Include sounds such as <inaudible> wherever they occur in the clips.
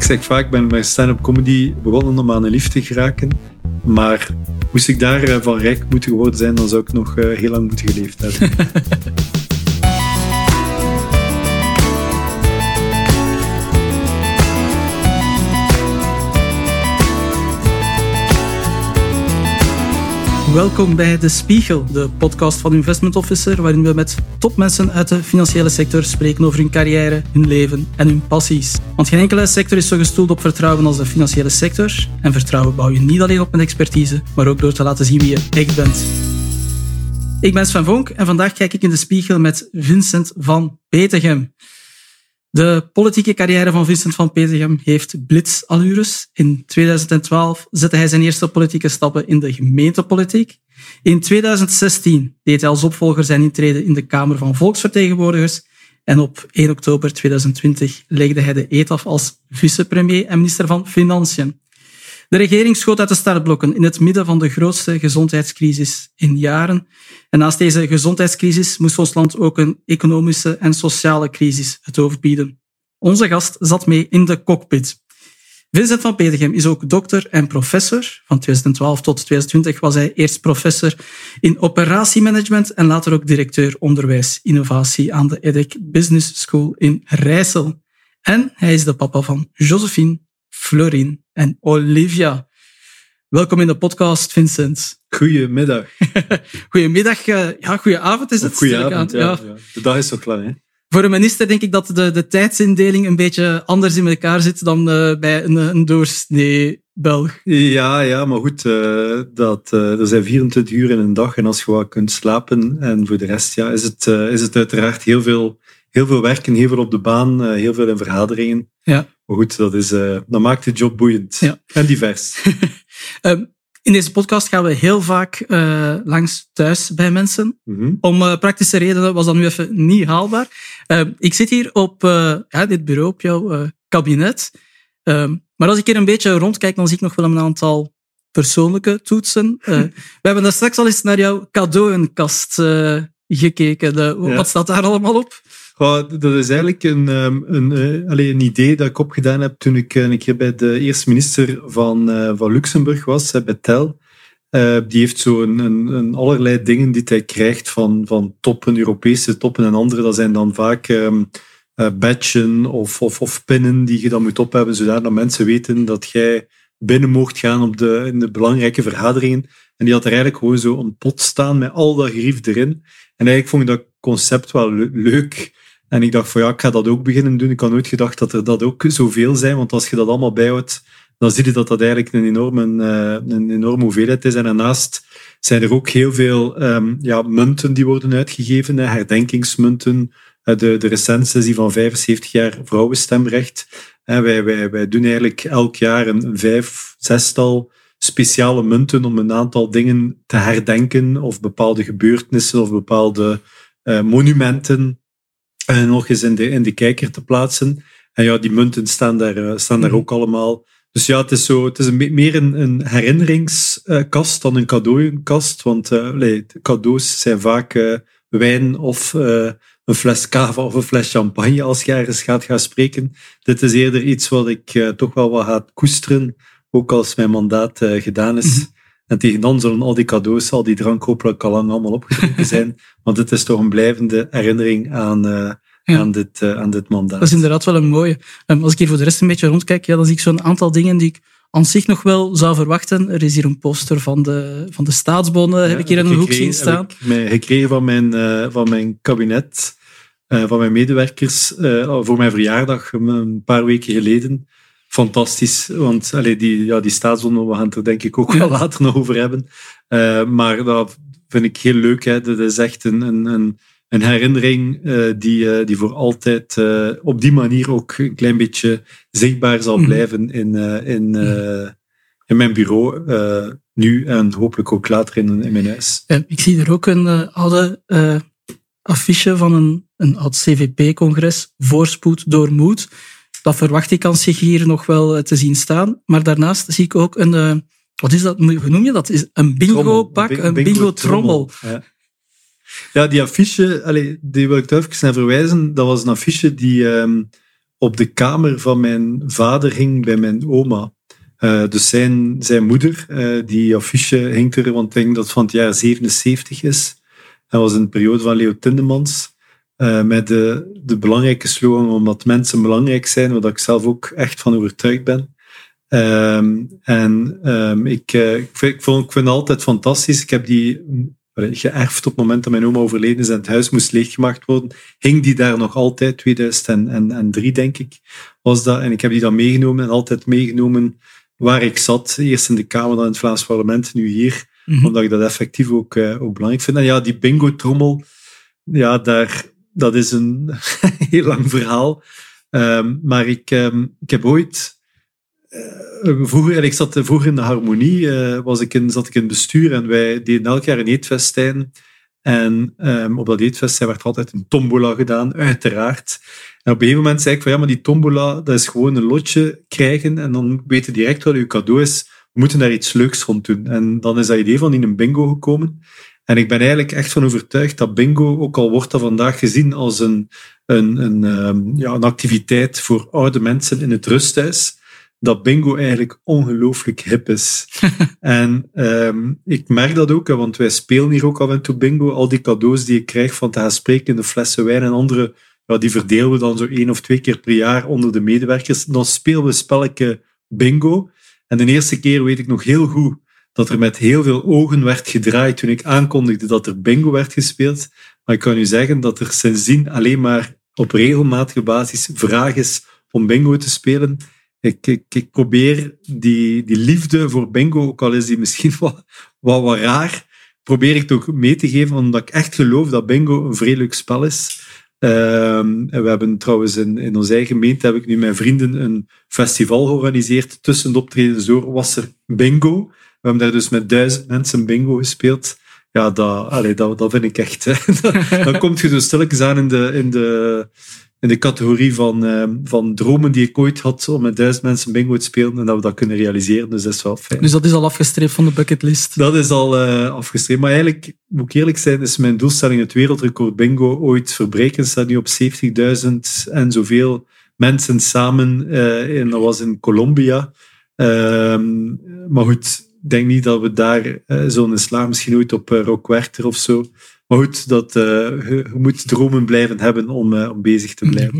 Ik zeg vaak, ik ben met stand-up comedy begonnen om aan een liefde te geraken. Maar moest ik daar van rijk moeten geworden zijn, dan zou ik nog heel lang moeten geleefd hebben. <laughs> Welkom bij De Spiegel, de podcast van Investment Officer, waarin we met topmensen uit de financiële sector spreken over hun carrière, hun leven en hun passies. Want geen enkele sector is zo gestoeld op vertrouwen als de financiële sector. En vertrouwen bouw je niet alleen op met expertise, maar ook door te laten zien wie je echt bent. Ik ben Sven Vonk en vandaag kijk ik in de spiegel met Vincent van Petegem. De politieke carrière van Vincent van Petegem heeft blitzallures. In 2012 zette hij zijn eerste politieke stappen in de gemeentepolitiek. In 2016 deed hij als opvolger zijn intrede in de Kamer van Volksvertegenwoordigers. En op 1 oktober 2020 legde hij de eet af als vicepremier en minister van Financiën. De regering schoot uit de startblokken in het midden van de grootste gezondheidscrisis in jaren. En naast deze gezondheidscrisis moest ons land ook een economische en sociale crisis het hoofd bieden. Onze gast zat mee in de cockpit. Vincent van Petegem is ook dokter en professor. Van 2012 tot 2020 was hij eerst professor in operatiemanagement en later ook directeur onderwijs innovatie aan de EDEC Business School in Rijssel. En hij is de papa van Josephine, Florine en Olivia. Welkom in de podcast, Vincent. Goedemiddag. <laughs> goedemiddag, uh, ja, goedenavond is het. Goedenavond, ja, ja. De dag is nog lang, hè? Voor een minister denk ik dat de, de tijdsindeling een beetje anders in elkaar zit dan uh, bij een, een doorsnee Belg. Ja, ja, maar goed, uh, dat, er zijn 24 uur in een dag en als je wat kunt slapen en voor de rest ja, is, het, is het uiteraard heel veel, heel veel werken, heel veel op de baan, heel veel in vergaderingen. Ja. Maar goed, dat, is, uh, dat maakt de job boeiend ja. en divers. um, <laughs> in deze podcast gaan we heel vaak uh, langs thuis bij mensen. Mm -hmm. Om uh, praktische redenen was dat nu even niet haalbaar. Uh, ik zit hier op ja, dit bureau, op jouw kabinet. Um, maar als ik hier een beetje rondkijk, dan zie ik nog wel een aantal persoonlijke toetsen. <laughs> we hebben daar straks al eens naar jouw cadeauenkast gekeken. De, ja. Wat staat daar allemaal op? Dat is eigenlijk een, een, een, een idee dat ik opgedaan heb toen ik een keer bij de eerste minister van, uh, van Luxemburg was, bij Tel. Die heeft zo een, een, allerlei dingen die hij krijgt van, van toppen, Europese toppen en andere. Dat zijn dan vaak um, badgen of, of, pinnen die je dan moet ophebben, zodat mensen weten dat jij binnen mocht gaan op de, in de belangrijke vergaderingen. En die had er eigenlijk gewoon zo een pot staan met al dat gerief erin. En eigenlijk vond ik dat concept wel leuk. En ik dacht van ja, ik ga dat ook beginnen doen. Ik had nooit gedacht dat er dat ook zoveel zijn, want als je dat allemaal bijhoudt, dan zie je dat dat eigenlijk een enorme, uh, een enorme hoeveelheid is. En daarnaast zijn er ook heel veel um, ja, munten die worden uitgegeven, herdenkingsmunten. Uh, de, de die van 75 jaar vrouwenstemrecht. Wij, wij, wij doen eigenlijk elk jaar een, vijf, zestal speciale munten om een aantal dingen te herdenken, of bepaalde gebeurtenissen of bepaalde monumenten en nog eens in de, in de kijker te plaatsen. En ja, die munten staan daar, staan daar ook allemaal. Dus ja, het is, zo, het is een, meer een, een herinneringskast dan een cadeauenkast. Want uh, allee, cadeaus zijn vaak uh, wijn of uh, een fles cava of een fles champagne als je ergens gaat gaan spreken. Dit is eerder iets wat ik toch wel wat ga koesteren, ook als mijn mandaat gedaan is. Mm -hmm. En tegen dan zullen al die cadeaus, al die drank hopelijk al lang allemaal opgedronken <laughs> zijn. Want het is toch een blijvende herinnering aan, ja. aan, dit, uh, aan dit mandaat. Dat is inderdaad wel een mooie. Um, als ik hier voor de rest een beetje rondkijk, ja, dan zie ik zo'n aantal dingen die ik aan zich nog wel zou verwachten. Er is hier een poster van de, van de staatsbonden, ja, heb ik hier in een hoek zien staan. Heb ik mij gekregen van mijn, uh, van mijn kabinet, van mijn medewerkers, voor mijn verjaardag een paar weken geleden fantastisch. Want allee, die, ja, die staatsbonden, we gaan het er denk ik ook wel later nog over hebben. Maar dat vind ik heel leuk. Hè. Dat is echt een, een, een, een herinnering uh, die, uh, die voor altijd op die manier ook een klein beetje zichtbaar zal blijven in, in, in mijn bureau. nu en hopelijk ook later in, in mijn huis. ik zie er ook een oude affiche van een, een oud CVP-congres, Voorspoed door Moed dat verwacht ik aan zich hier nog wel te zien staan. Maar daarnaast zie ik ook een, wat is dat, hoe noem je dat? Is een bingo-pak, een bingo-trommel. Ja. Ja. die affiche, allez, die wil ik even naar verwijzen. Dat was een affiche die, um, op de kamer van mijn vader hing bij mijn oma. Uh, dus zijn, zijn moeder, uh, die affiche hing er, want ik denk dat het van het jaar 77 is. Dat was een periode van Leo Tindemans. Uh, met de, de belangrijke slogan omdat mensen belangrijk zijn, waar ik zelf ook echt van overtuigd ben. Um, en um, ik, ik, vind, ik, vond, ik vind het altijd fantastisch. Ik heb die geërfd op het moment dat mijn oma overleden is en het huis moest leeggemaakt worden. Hing die daar nog altijd, 2003 denk ik, was dat. En ik heb die dan meegenomen en altijd meegenomen waar ik zat. Eerst in de Kamer, dan in het Vlaams parlement, nu hier. Mm-hmm. Omdat ik dat effectief ook, uh, ook belangrijk vind. En ja, die bingo-trommel, ja, daar, dat is een <laughs> heel lang verhaal. Um, maar ik, um, ik heb ooit... Uh, vroeger, ik zat vroeger in de harmonie, uh, was ik in, zat ik in bestuur en wij deden elk jaar een eetfestijn. En um, op dat eetfestijn werd altijd een tombola gedaan, uiteraard. En op een gegeven moment zei ik van ja, maar die tombola, dat is gewoon een lotje krijgen en dan weten direct wat uw cadeau is. We moeten daar iets leuks rond doen. En dan is dat idee van in een bingo gekomen. En ik ben eigenlijk echt van overtuigd dat bingo, ook al wordt dat vandaag gezien als een, een, een, um, ja, een activiteit voor oude mensen in het rusthuis, dat bingo eigenlijk ongelooflijk hip is. <laughs> en um, ik merk dat ook, want wij spelen hier ook af en toe bingo. Al die cadeaus die ik krijg van te gaan spreken, de flessen wijn en andere ja, die verdelen we dan zo één of twee keer per jaar onder de medewerkers. Dan spelen we spelletje bingo. En de eerste keer weet ik nog heel goed dat er met heel veel ogen werd gedraaid toen ik aankondigde dat er bingo werd gespeeld. Maar ik kan u zeggen dat er sindsdien alleen maar op regelmatige basis vraag is om bingo te spelen. Ik, ik, ik probeer die, die liefde voor bingo, ook al is die misschien <laughs> wat, wat, wat raar, probeer ik toch mee te geven, omdat ik echt geloof dat bingo een leuk spel is. Um, we hebben trouwens in, in onze eigen gemeente heb ik nu mijn vrienden een festival georganiseerd. Tussen de optredens door was er bingo. We hebben daar dus met duizend mensen bingo gespeeld. Ja, dat, allee, dat, dat vind ik echt. <laughs> dan komt je dus stilletjes aan in de, in de, in de categorie van, uh, van dromen die ik ooit had om met duizend mensen bingo te spelen en dat we dat kunnen realiseren. Dus dat is wel fijn. Dus dat is al afgestreept van de bucketlist? Dat is al uh, afgestreept. Maar eigenlijk, moet ik eerlijk zijn, is mijn doelstelling het wereldrecord bingo ooit verbreken. staat nu op 70.000 en zoveel mensen samen. Uh, en dat was in Colombia. Ehm, maar goed, ik denk niet dat we daar zo'n slagen misschien ooit op Werchter of zo maar goed, dat, uh, je, moet dromen blijven hebben om, uh, om bezig te blijven.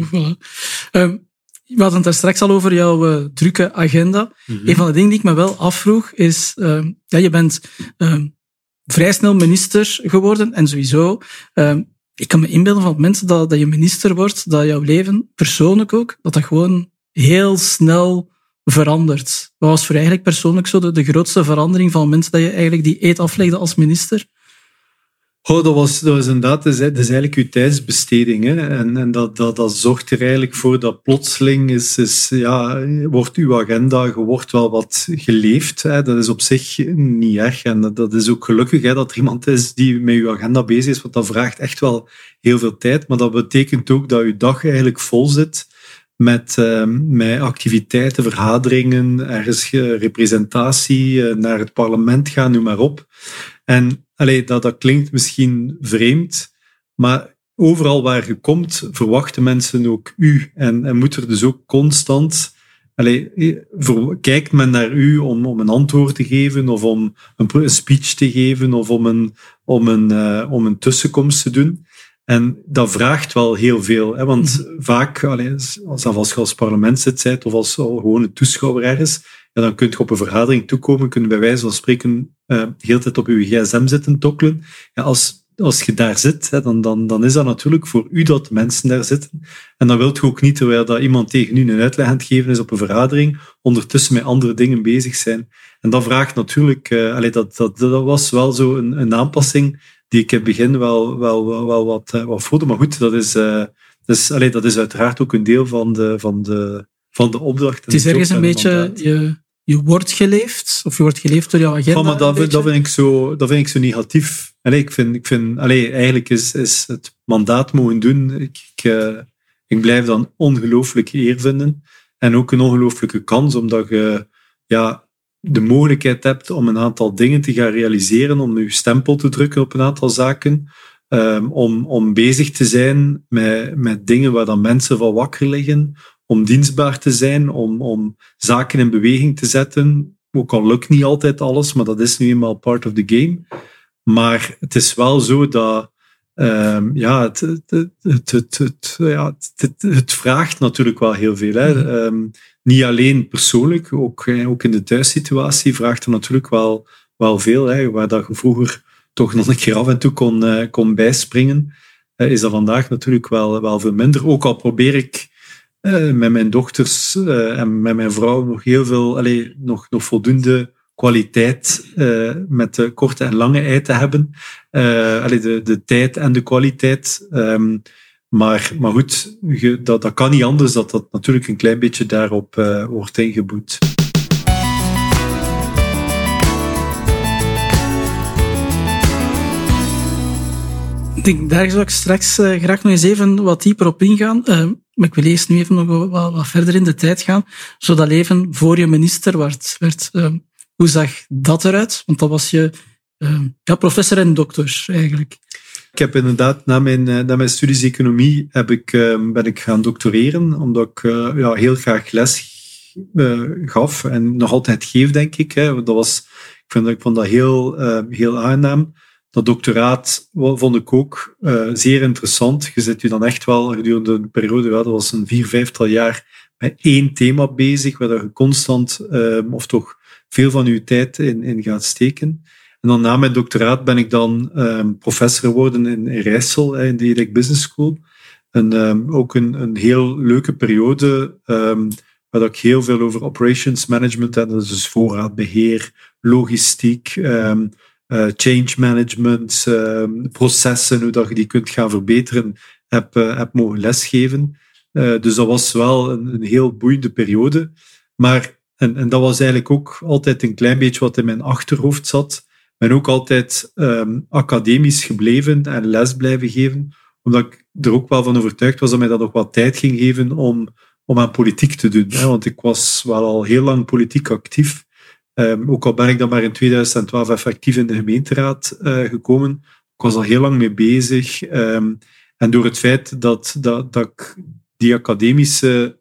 um, we hadden het daar straks al over jouw uh, drukke agenda. Mm -hmm. Een van de dingen die ik me wel afvroeg is, ehm, ja, je bent ehm, vrij snel minister geworden en sowieso, ik kan me inbeelden van mensen dat, dat je minister wordt, dat jouw leven, persoonlijk ook, dat dat gewoon heel snel verandert. Wat was voor eigenlijk persoonlijk zo de, de grootste verandering van mensen dat je eigenlijk die eet aflegde als minister? Oh, dat was, dat was inderdaad, dat is, dat is eigenlijk uw tijdsbesteding. Hè? En, en dat, dat, dat zorgt er eigenlijk voor dat plotseling is, is, ja, wordt uw agenda, wordt wel wat geleefd. Hè? Dat is op zich niet erg. En dat, dat is ook gelukkig hè, dat er iemand is die met uw agenda bezig is, want dat vraagt echt wel heel veel tijd. Maar dat betekent ook dat uw dag eigenlijk vol zit met, uh, met activiteiten, vergaderingen, ergens representatie, uh, naar het parlement gaan, noem maar op. En allee, dat, dat klinkt misschien vreemd, maar overal waar je komt, verwachten mensen ook u. En, en moet er dus ook constant. Allee, kijkt men naar u om, om een antwoord te geven, of om een speech te geven, of om een, om een, uh, om een tussenkomst te doen. En dat vraagt wel heel veel. Hè? Want mhm. vaak, allee, als, als je als parlementslid bent of als gewone toeschouwer ergens, ja, dan kun je op een vergadering toekomen, kunnen bij wijze van spreken uh, de hele tijd op je gsm zitten tokkelen. Ja, als, als je daar zit, hè, dan, dan, dan is dat natuurlijk voor u dat mensen daar zitten. En dan wilt je ook niet, terwijl dat iemand tegen u een uitleg aan het geven is op een vergadering, ondertussen met andere dingen bezig zijn. En dat vraagt natuurlijk, uh, allee, dat, dat, dat was wel zo een, een aanpassing die ik in het begin wel, wel, wel, wel wat, uh, wat voelde. Maar goed, dat is, uh, dus, allee, dat is uiteraard ook een deel van de, van de, van de opdracht. Het is ergens een beetje, je, je wordt geleefd, of je wordt geleefd door jouw agenda. Ja, maar dat, vind, dat, vind ik zo, dat vind ik zo negatief. Allee, ik vind, ik vind allee, eigenlijk is, is het mandaat mogen doen. Ik, ik, uh, ik blijf dan ongelooflijk eer vinden. En ook een ongelooflijke kans, omdat je ja, de mogelijkheid hebt om een aantal dingen te gaan realiseren, om je stempel te drukken op een aantal zaken. Um, om, om bezig te zijn met, met dingen waar dan mensen van wakker liggen, om dienstbaar te zijn, om, om zaken in beweging te zetten. Ook al lukt niet altijd alles, maar dat is nu eenmaal part of the game. Maar het is wel zo dat um, ja, het, het, het, ja, het, het, vraagt natuurlijk wel heel veel. Hè. Um, niet alleen persoonlijk, ook, ook in de thuissituatie vraagt er natuurlijk wel, wel veel. Hè. Waar dat je vroeger toch nog een keer af en toe kon, uh, kon bijspringen, uh, is dat vandaag natuurlijk wel, wel veel minder. Ook al probeer ik uh, met mijn dochters en met mijn vrouw nog heel veel, allez, nog, nog voldoende kwaliteit uh, met de korte en lange ei te hebben. Uh, de, de tijd en de kwaliteit. Um, maar, maar goed, dat, dat kan niet anders dat dat natuurlijk een klein beetje daarop uh, wordt ingeboet. Daar zou ik straks graag nog eens even wat dieper op ingaan. Uh, maar ik wil eerst nu even nog wat, wat, verder in de tijd gaan. Zodat leven voor je minister werd, werd uh, hoe zag dat eruit? Want dat was je uh, ja, professor en dokter eigenlijk. Ik heb inderdaad na mijn, eh, na mijn studies economie heb ik, uh, ben ik gaan doctoreren, omdat ik uh, ja, heel graag les gaf en nog altijd geef, denk ik. Hè. Dat was, ik, vind, ik vond dat heel, heel aangenaam. Dat doctoraat vond ik ook zeer interessant. Je zit je dan echt wel gedurende een periode, ja, dat was een vier, vijftal jaar, met één thema bezig, waar je constant, of toch veel van uw tijd in, in gaat steken. En dan na mijn doctoraat ben ik dan um, professor geworden in, in Rijssel, in de EDEC Business School. En um, ook een, een heel leuke periode, um, waar ik heel veel over operations management, en dat is dus voorraadbeheer, logistiek, uh, change management, processen, hoe dat je die kunt gaan verbeteren, heb, uh, heb mogen lesgeven. Uh, dus dat was wel een heel boeiende periode. Maar en, en dat was eigenlijk ook altijd een klein beetje wat in mijn achterhoofd zat. Ben ook altijd um, academisch gebleven en les blijven geven, omdat ik er ook wel van overtuigd was dat mij dat nog wat tijd ging geven om, om aan politiek te doen. Hè? Want ik was wel al heel lang politiek actief. Um, ook al ben ik dan maar in 2012 effectief in de gemeenteraad uh, gekomen. Ik was al heel lang mee bezig. Um, en door het feit dat, dat, dat ik die academische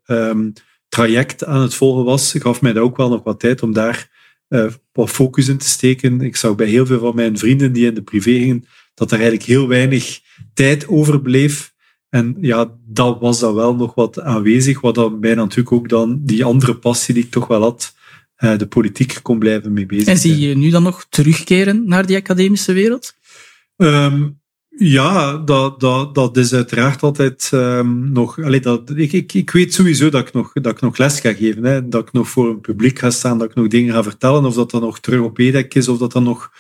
traject aan het volgen was, gaf mij dat ook wel nog wat tijd om daar uh, wat focus in te steken. Ik zag bij heel veel van mijn vrienden die in de privé gingen, dat er eigenlijk heel weinig tijd overbleef. En ja, dat was dan wel nog wat aanwezig, wat dan mij natuurlijk ook dan die andere passie die ik toch wel had, uh, de politiek kon blijven mee bezig En zie je nu dan nog terugkeren naar die academische wereld? Um, ja, dat, dat, dat is uiteraard altijd um, nog. Allee, dat, ik, ik, ik weet sowieso dat ik, nog, dat ik nog les ga geven. Hè, dat ik nog voor een publiek ga staan, dat ik nog dingen ga vertellen. Of dat dan nog terug op EDEC is, of dat dan nog,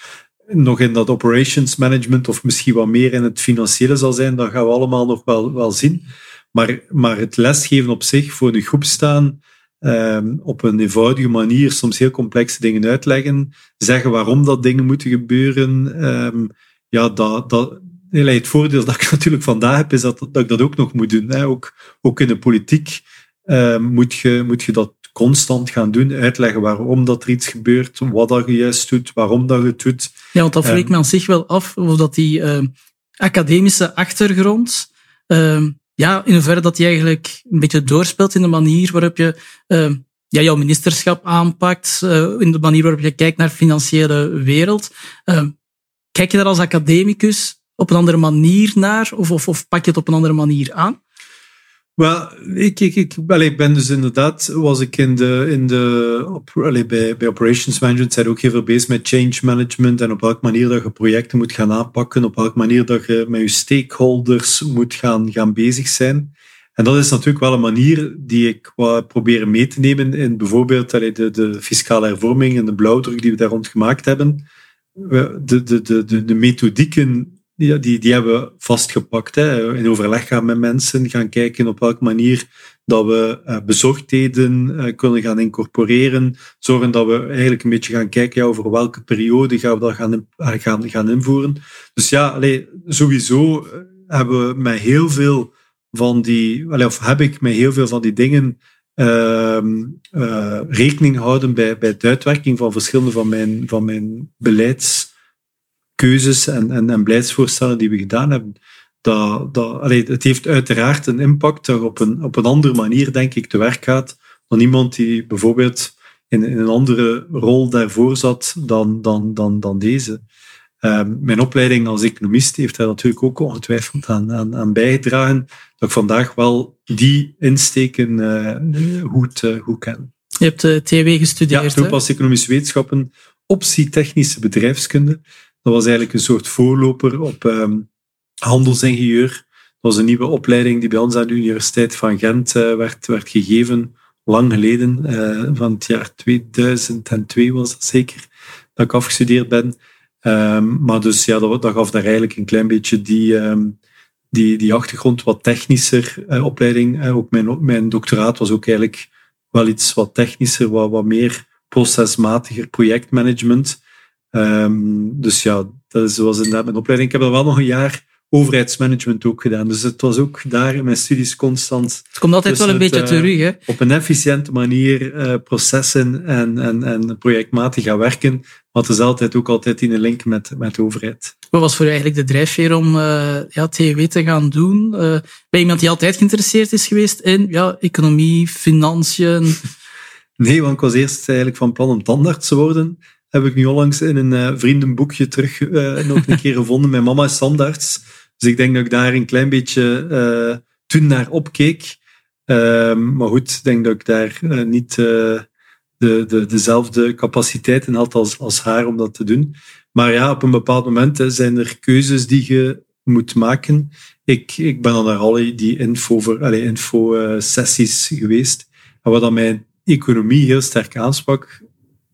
nog in dat operations management, of misschien wat meer in het financiële zal zijn. Dat gaan we allemaal nog wel, wel zien. Maar, maar het lesgeven op zich, voor de groep staan, um, op een eenvoudige manier, soms heel complexe dingen uitleggen, zeggen waarom dat dingen moeten gebeuren. Um, ja, dat, dat, het voordeel dat ik <laughs> natuurlijk vandaag heb, is dat, dat ik dat ook nog moet doen. Hè. Ook, ook in de politiek uh, moet, je, moet je dat constant gaan doen, uitleggen waarom dat er iets gebeurt, wat dat je juist doet, waarom dat je het doet. Ja, want dat vreekt um, me aan zich wel af, of dat die uh, academische achtergrond, uh, ja, in hoeverre dat die eigenlijk een beetje doorspeelt in de manier waarop je ja, jouw ministerschap aanpakt, in de manier waarop je kijkt naar de financiële wereld. kijk je daar als academicus op een andere manier naar? Of, of, of pak je het op een andere manier aan? Wel, ik, ik, ik, ik ben dus inderdaad, was ik in de, in de bij, bij Operations Management zijn ook heel veel bezig met change management en op welke manier dat je projecten moet gaan aanpakken, op welke manier dat je met je stakeholders moet gaan, gaan bezig zijn. En dat is natuurlijk wel een manier die ik wou proberen mee te nemen in bijvoorbeeld de, de fiscale hervorming en de blauwdruk die we daar rond gemaakt hebben. De, de, de, de, de methodieken die, die, die hebben we vastgepakt. Hè. In overleg gaan met mensen, gaan kijken op welke manier dat we uh, bezorgdheden uh, kunnen gaan incorporeren. Zorgen dat we eigenlijk een beetje gaan kijken over welke periode gaan we dat gaan, uh, gaan, gaan invoeren. Dus ja, allee, sowieso hebben we met heel veel van die, of heb ik met heel veel van die dingen ehm, rekening gehouden bij, bij de uitwerking van verschillende van mijn, van mijn beleids keuzes en, en, en beleidsvoorstellen die we gedaan hebben. dat, dat, allee, het heeft uiteraard een impact dat op een, op een andere manier, denk ik, te werk gaat dan iemand die bijvoorbeeld in, in een andere rol daarvoor zat dan, dan, dan, dan deze. Um, mijn opleiding als economist heeft daar natuurlijk ook ongetwijfeld aan, aan, aan bijgedragen dat ik vandaag wel die insteken uh, goed, uh, goed ken. Je hebt uh, TW gestudeerd. Ja, toepas economische wetenschappen, optie technische bedrijfskunde. Dat was eigenlijk een soort voorloper op um, handelsingenieur. Dat was een nieuwe opleiding die bij ons aan de Universiteit van Gent werd, werd gegeven, lang geleden, van het jaar 2002 was dat zeker, dat ik afgestudeerd ben. Um, maar dus ja, dat, dat, gaf daar eigenlijk een klein beetje die, um, die, die achtergrond, wat technischer uh, opleiding. Ook mijn, mijn doctoraat was ook eigenlijk wel iets wat technischer, wat, wat meer procesmatiger projectmanagement. Um, dus ja, dat was inderdaad mijn opleiding. Ik heb er wel nog een jaar overheidsmanagement ook gedaan. Dus het was ook daar in mijn studies constant. Het komt altijd wel een beetje uh, terug, hè? Op een efficiënte manier uh, processen en, en, en projectmatig gaan werken. Maar het is altijd ook altijd in een link met, met de overheid. Wat was voor u eigenlijk de drijfveer om uh, ja, TW te gaan doen? ben je iemand die altijd geïnteresseerd is geweest in ja, economie, financiën? <laughs> nee, want ik was eerst eigenlijk van plan om tandarts te worden heb ik nu onlangs in een vriendenboekje terug nog een keer gevonden. Mijn mama is tandarts. Dus ik denk dat ik daar een klein beetje uh, toen naar opkeek. Uh, maar goed, ik denk dat ik daar uh, niet de, de, dezelfde capaciteiten had als, als haar om dat te doen. Maar ja, op een bepaald moment zijn er keuzes die je moet maken. Ik, ik ben dan naar al die info, voor, allez, info sessies geweest. En wat dan mijn economie heel sterk aansprak,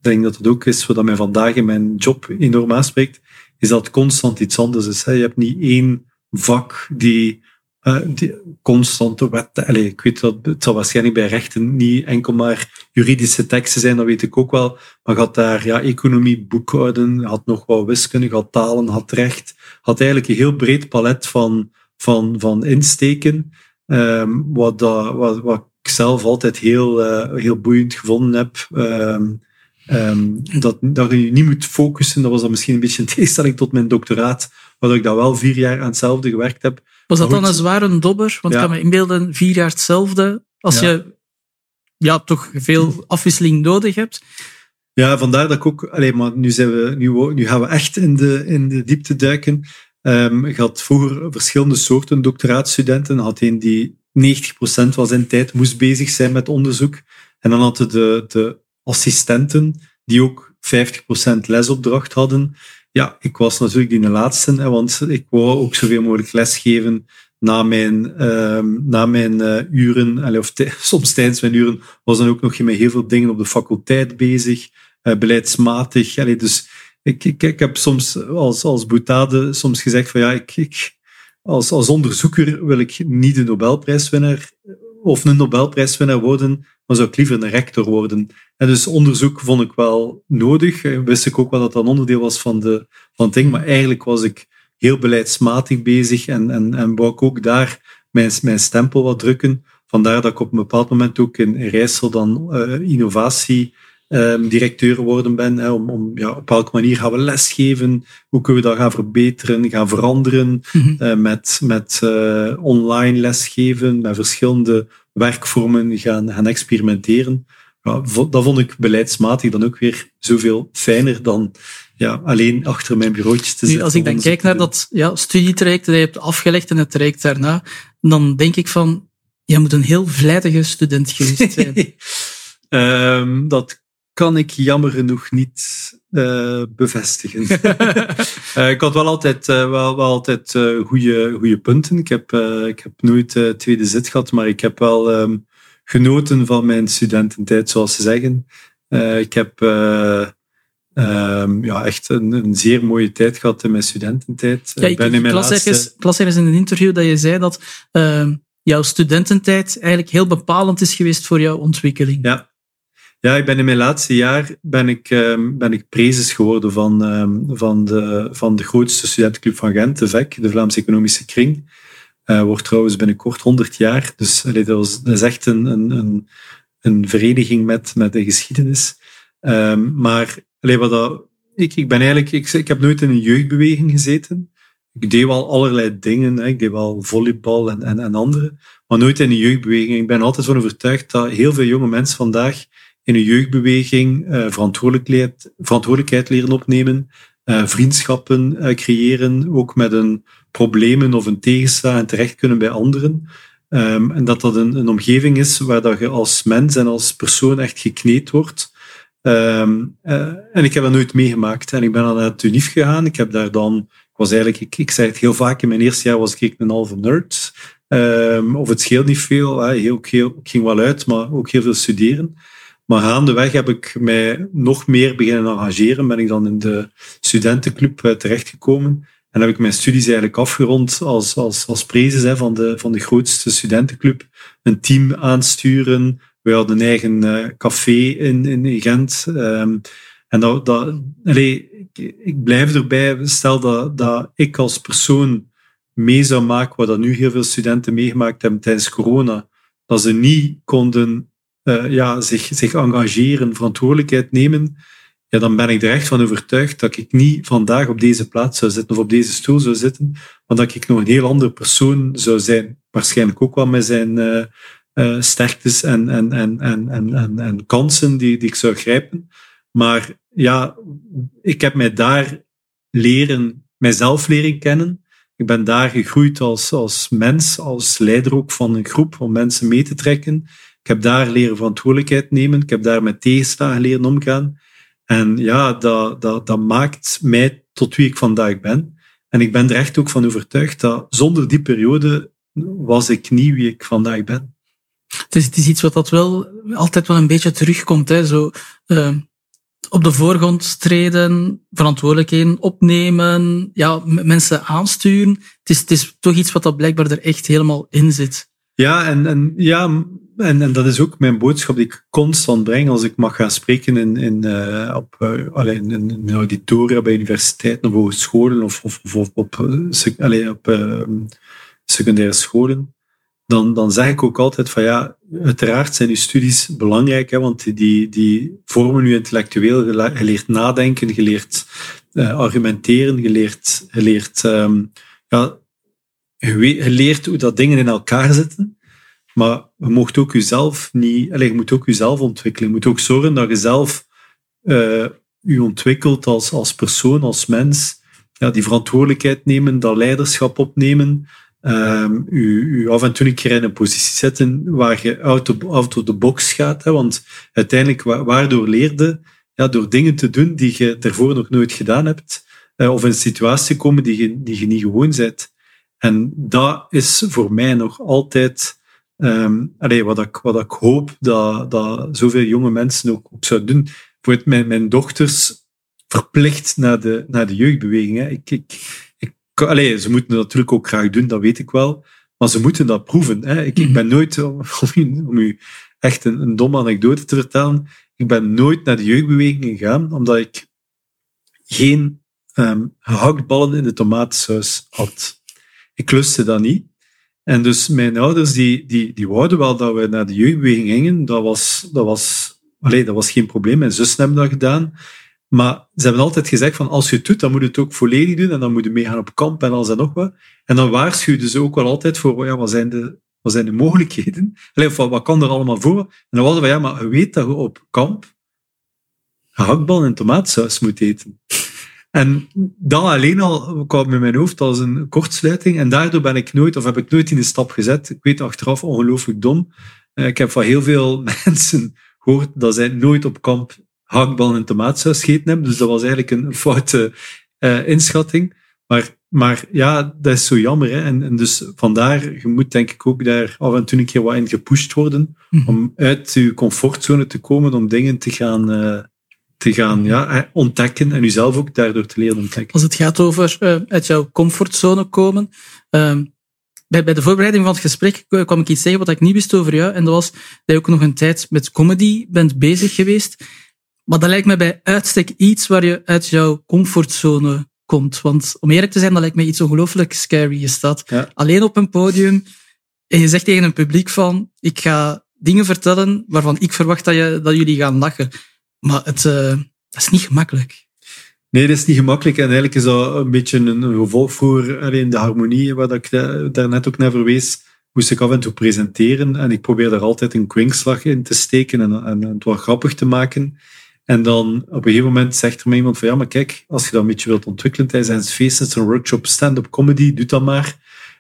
ik denk dat het ook is wat mij vandaag in mijn job enorm aanspreekt, is dat constant iets anders is. Je hebt niet één vak die, uh, die constante wet. Allez, ik weet dat het zal waarschijnlijk bij rechten niet enkel maar juridische teksten zijn, dat weet ik ook wel. Maar had daar ja, economie, boekhouden, had nog wat wiskunde, had talen, had recht. Had eigenlijk een heel breed palet van, van, van insteken. Um, wat, dat, wat, wat ik zelf altijd heel, uh, heel boeiend gevonden heb. Um, Um, dat, dat je niet moet focussen, dat was dan misschien een beetje een tegenstelling tot mijn doctoraat, waar ik dan wel vier jaar aan hetzelfde gewerkt heb. Was dat dan een zware dobber? Want ik kan me inbeelden, vier jaar hetzelfde, als ja. je ja, toch veel afwisseling nodig hebt. Ja, vandaar dat ik ook... Alleen, maar nu, zijn we, nu, nu gaan we echt in de, in de diepte duiken. Um, ik had vroeger verschillende soorten doctoraatstudenten. had een die 90% van zijn tijd moest bezig zijn met onderzoek. En dan hadden de, de assistenten die ook 50% lesopdracht hadden. Ja, ik was natuurlijk die laatste, want ik wou ook zoveel mogelijk lesgeven na mijn, um, na mijn uh, uren, of <laughs> soms tijdens mijn uren, was dan ook nog met heel veel dingen op de faculteit bezig, uh, beleidsmatig. Allee, dus ik, ik, ik heb soms als, als boetade soms gezegd van ja, ik, ik, als, als onderzoeker wil ik niet de Nobelprijswinnaar of een Nobelprijswinnaar worden, maar zou ik liever een rector worden. En dus onderzoek vond ik wel nodig. Wist ik ook wel dat dat een onderdeel was van, de, van het ding, maar eigenlijk was ik heel beleidsmatig bezig en, en, en wou ik ook daar mijn, mijn stempel wat drukken. Vandaar dat ik op een bepaald moment ook in Rijssel dan uh, innovatie um, directeur geworden ben. Hè, om, om ja, op welke manier gaan we lesgeven? Hoe kunnen we dat gaan verbeteren, gaan veranderen? Mm -hmm. uh, met met uh, online lesgeven, met verschillende werkvormen gaan, gaan experimenteren. Ja, dat vond ik beleidsmatig dan ook weer zoveel fijner dan ja, alleen achter mijn bureautje te zitten. als ik dan kijk naar dat ja, studietraject dat je hebt afgelegd en het traject daarna, dan denk ik van, je moet een heel vlijtige student geweest zijn. um, <laughs> dat kan ik jammer genoeg niet uh, bevestigen. uh, <laughs> <laughs> ik had wel altijd, uh, wel, wel altijd goede, goede punten. Ik heb, ik heb nooit tweede zit gehad, maar ik heb wel um, genoten van mijn studententijd, zoals ze zeggen. ik heb um, ja, echt een, een, zeer mooie tijd gehad in mijn studententijd. Ja, ik, ben in mijn las, laatste... ergens, las ergens in een interview dat je zei dat ehm, jouw studententijd eigenlijk heel bepalend is geweest voor jouw ontwikkeling. Ja, ja, ik ben in mijn laatste jaar ben ik, um, ben ik prezes geworden van, um, van, de, van de grootste studentenclub van Gent, de VEC, de Vlaamse Economische Kring. Uh, wordt trouwens binnenkort 100 jaar. Dus allee, dat, was, is echt een, een, een, vereniging met, met de geschiedenis. Um, maar allee, wat dat, ik, ik ben eigenlijk, ik, ik heb nooit in een jeugdbeweging gezeten. ik deed wel allerlei dingen. Hè. Ik deed wel volleybal en, en, en andere, maar nooit in een jeugdbeweging. Ik ben altijd van overtuigd dat heel veel jonge mensen vandaag in een jeugdbeweging uh, verantwoordelijkheid, verantwoordelijkheid leren opnemen, uh, vriendschappen uh, creëren, ook met een problemen of een tegenstaan en terecht kunnen bij anderen. Um, en dat dat een, een omgeving is waar dat je als mens en als persoon echt gekneed wordt. Um, en ik heb dat nooit meegemaakt. En ik ben dan naar het gegaan. Ik heb daar dan, ik was eigenlijk, ik, ik zei het heel vaak, in mijn eerste jaar was ik een halve nerd. Um, of het scheelt niet veel. Hè. Heel, heel, ik ging wel uit, maar ook heel veel studeren. Maar gaandeweg heb ik mij nog meer beginnen engageren. Ben ik dan in de studentenclub uh, terechtgekomen. En heb ik mijn studies eigenlijk afgerond als, als, als prezes van, de, van de grootste studentenclub. Een team aansturen. We hadden een eigen uh, café in, in Gent. Um, en dat, dat, ik, blijf erbij. Stel dat, dat ik als persoon mee zou maken wat dat nu heel veel studenten meegemaakt hebben tijdens corona. Dat ze niet konden uh, ja, zich, zich engageren, verantwoordelijkheid nemen ja, dan ben ik er echt van overtuigd dat ik niet vandaag op deze plaats zou zitten of op deze stoel zou zitten, maar dat ik nog een heel andere persoon zou zijn. Waarschijnlijk ook wel met zijn uh, uh, sterktes en, en, en, en, en, en, kansen die, die ik zou grijpen. Maar ja, ik heb mij daar leren, mijzelf leren kennen. Ik ben daar gegroeid als, als mens, als leider ook van een groep om mensen mee te trekken. Ik heb daar leren verantwoordelijkheid nemen. Ik heb daar met tegenslagen leren omgaan. En ja, dat, dat, dat maakt mij tot wie ik vandaag ben. En ik ben er echt ook van overtuigd dat zonder die periode was ik niet wie ik vandaag ben. Het is, het is iets wat dat wel altijd wel een beetje terugkomt. Hè? Zo, uh, op de voorgrond treden, verantwoordelijkheden opnemen, ja, mensen aansturen. Het is, het is toch iets wat dat blijkbaar er echt helemaal in zit. Ja, en, en, ja, en, dat is ook mijn boodschap die ik constant breng als ik mag gaan spreken in, in, uh, op, uh, in, in auditoria bij universiteiten of hogescholen of, of, op, allee, op uh, secundaire scholen. Dan, dan zeg ik ook altijd van ja, uiteraard zijn uw studies belangrijk, hè, want die, die vormen u intellectueel. Je leert nadenken, je leert argumenteren, je leert, je um, ja, je, leert hoe dat dingen in elkaar zitten, maar je mocht ook jezelf niet, allez, je moet ook jezelf ontwikkelen. Je moet ook zorgen dat je zelf uh, je ontwikkelt als, als persoon, als mens. Ja, die verantwoordelijkheid nemen, dat leiderschap opnemen. Um, u, u af en toe een keer in een positie zetten waar je out of, out of the box gaat. Hè, want uiteindelijk, waardoor leerde, ja, door dingen te doen die je daarvoor nog nooit gedaan hebt, uh, of in een situatie komen die je, die je niet gewoon bent. En dat is voor mij nog altijd um, allee, wat, ik, wat ik hoop dat, dat zoveel jonge mensen ook, ook zouden doen. Bijvoorbeeld mijn, mijn dochters verplicht naar de, naar de jeugdbeweging. Hè. Ik, ik, ik, allee, ze moeten dat natuurlijk ook graag doen, dat weet ik wel. Maar ze moeten dat proeven. Hè. Ik, ik ben nooit, <laughs> om, om u echt een, een domme anekdote te vertellen, ik ben nooit naar de jeugdbeweging gegaan, omdat ik geen um, gehaktballen in de tomatensaus had. Ik lustte dat niet. En dus mijn ouders, die, die, die wouden wel dat we naar de jeugdbeweging gingen. Dat was, dat was, allee, dat was geen probleem. Mijn zussen hebben dat gedaan. Maar ze hebben altijd gezegd van als je het doet, dan moet je het ook volledig doen. En dan moet je meegaan op kamp en alles en nog wat. En dan waarschuwden ze ook wel altijd voor, ja, wat zijn de, wat zijn de mogelijkheden? Allee, of wat, kan er allemaal voor? En dan was van, ja, maar weet dat je op kamp gehaktbal en tomaatsaus moet eten. En dat alleen al kwam in mijn hoofd als een kortsluiting. En daardoor ben ik nooit, of heb ik nooit in de stap gezet. Ik weet achteraf ongelooflijk dom. Eh, ik heb van heel veel <laughs> mensen gehoord dat zij nooit op kamp hakbal en tomaatsaus gegeten hebben. Dus dat was eigenlijk een foute uh, inschatting. Maar, maar ja, dat is zo jammer. Hè? En, en dus vandaar, je moet denk ik ook daar af en toe een keer wat in gepusht worden. Mhm. Om uit je comfortzone te komen, om dingen te gaan... Uh, te gaan ja, ontdekken en jezelf ook daardoor te leren ontdekken. Als het gaat over uh, uit jouw comfortzone komen, uh, bij, bij de voorbereiding van het gesprek kwam ik iets zeggen wat ik niet wist over jou, en dat was dat je ook nog een tijd met comedy bent bezig geweest. Maar dat lijkt me bij uitstek iets waar je uit jouw comfortzone komt. Want om eerlijk te zijn, dat lijkt me iets ongelooflijk scary. Je staat ja. alleen op een podium en je zegt tegen een publiek van, ik ga dingen vertellen waarvan ik verwacht dat, je, dat jullie gaan lachen. Maar het uh, dat is niet gemakkelijk. Nee, dat is niet gemakkelijk. En eigenlijk is dat een beetje een, gevolg voor alleen de harmonie, waar ik daar net ook naar verwees. Moest ik af en toe presenteren en ik probeer daar altijd een kwinkslag in te steken en, en, het wat grappig te maken. En dan op een gegeven moment zegt er mij iemand van ja, maar kijk, als je dat een beetje wilt ontwikkelen tijdens feest, een workshop stand-up comedy, doe dat maar.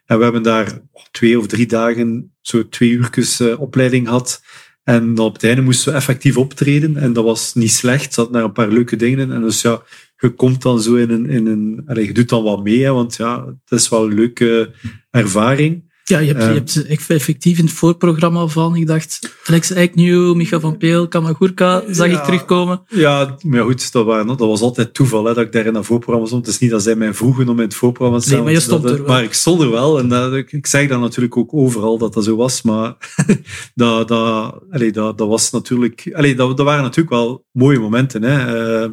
En we hebben daar twee of drie dagen, zo twee uurtjes uh, opleiding gehad. En op het einde moesten we effectief optreden. En dat was niet slecht. Zat naar een paar leuke dingen. En dus ja, je komt dan zo in een, in een allez, je doet dan wat mee, want ja, het is wel een leuke ervaring. Ja, je hebt, je hebt effectief in het voorprogramma van, ik dacht, Alex Eiknieuw, Micha van Peel, Kamagurka, zag ik terugkomen. Ja, maar goed, dat, waren, dat was altijd toeval hè, dat ik daar in dat voorprogramma stond. Het is niet dat zij mij vroegen om in het voorprogramma te staan. Nee, maar je stond er wel. Maar ik stond er wel en dat, ik zeg dan natuurlijk ook overal dat dat zo was, maar <laughs> dat, dat, dat, dat was natuurlijk, allez, dat, dat waren natuurlijk wel mooie momenten. Hè. Uh,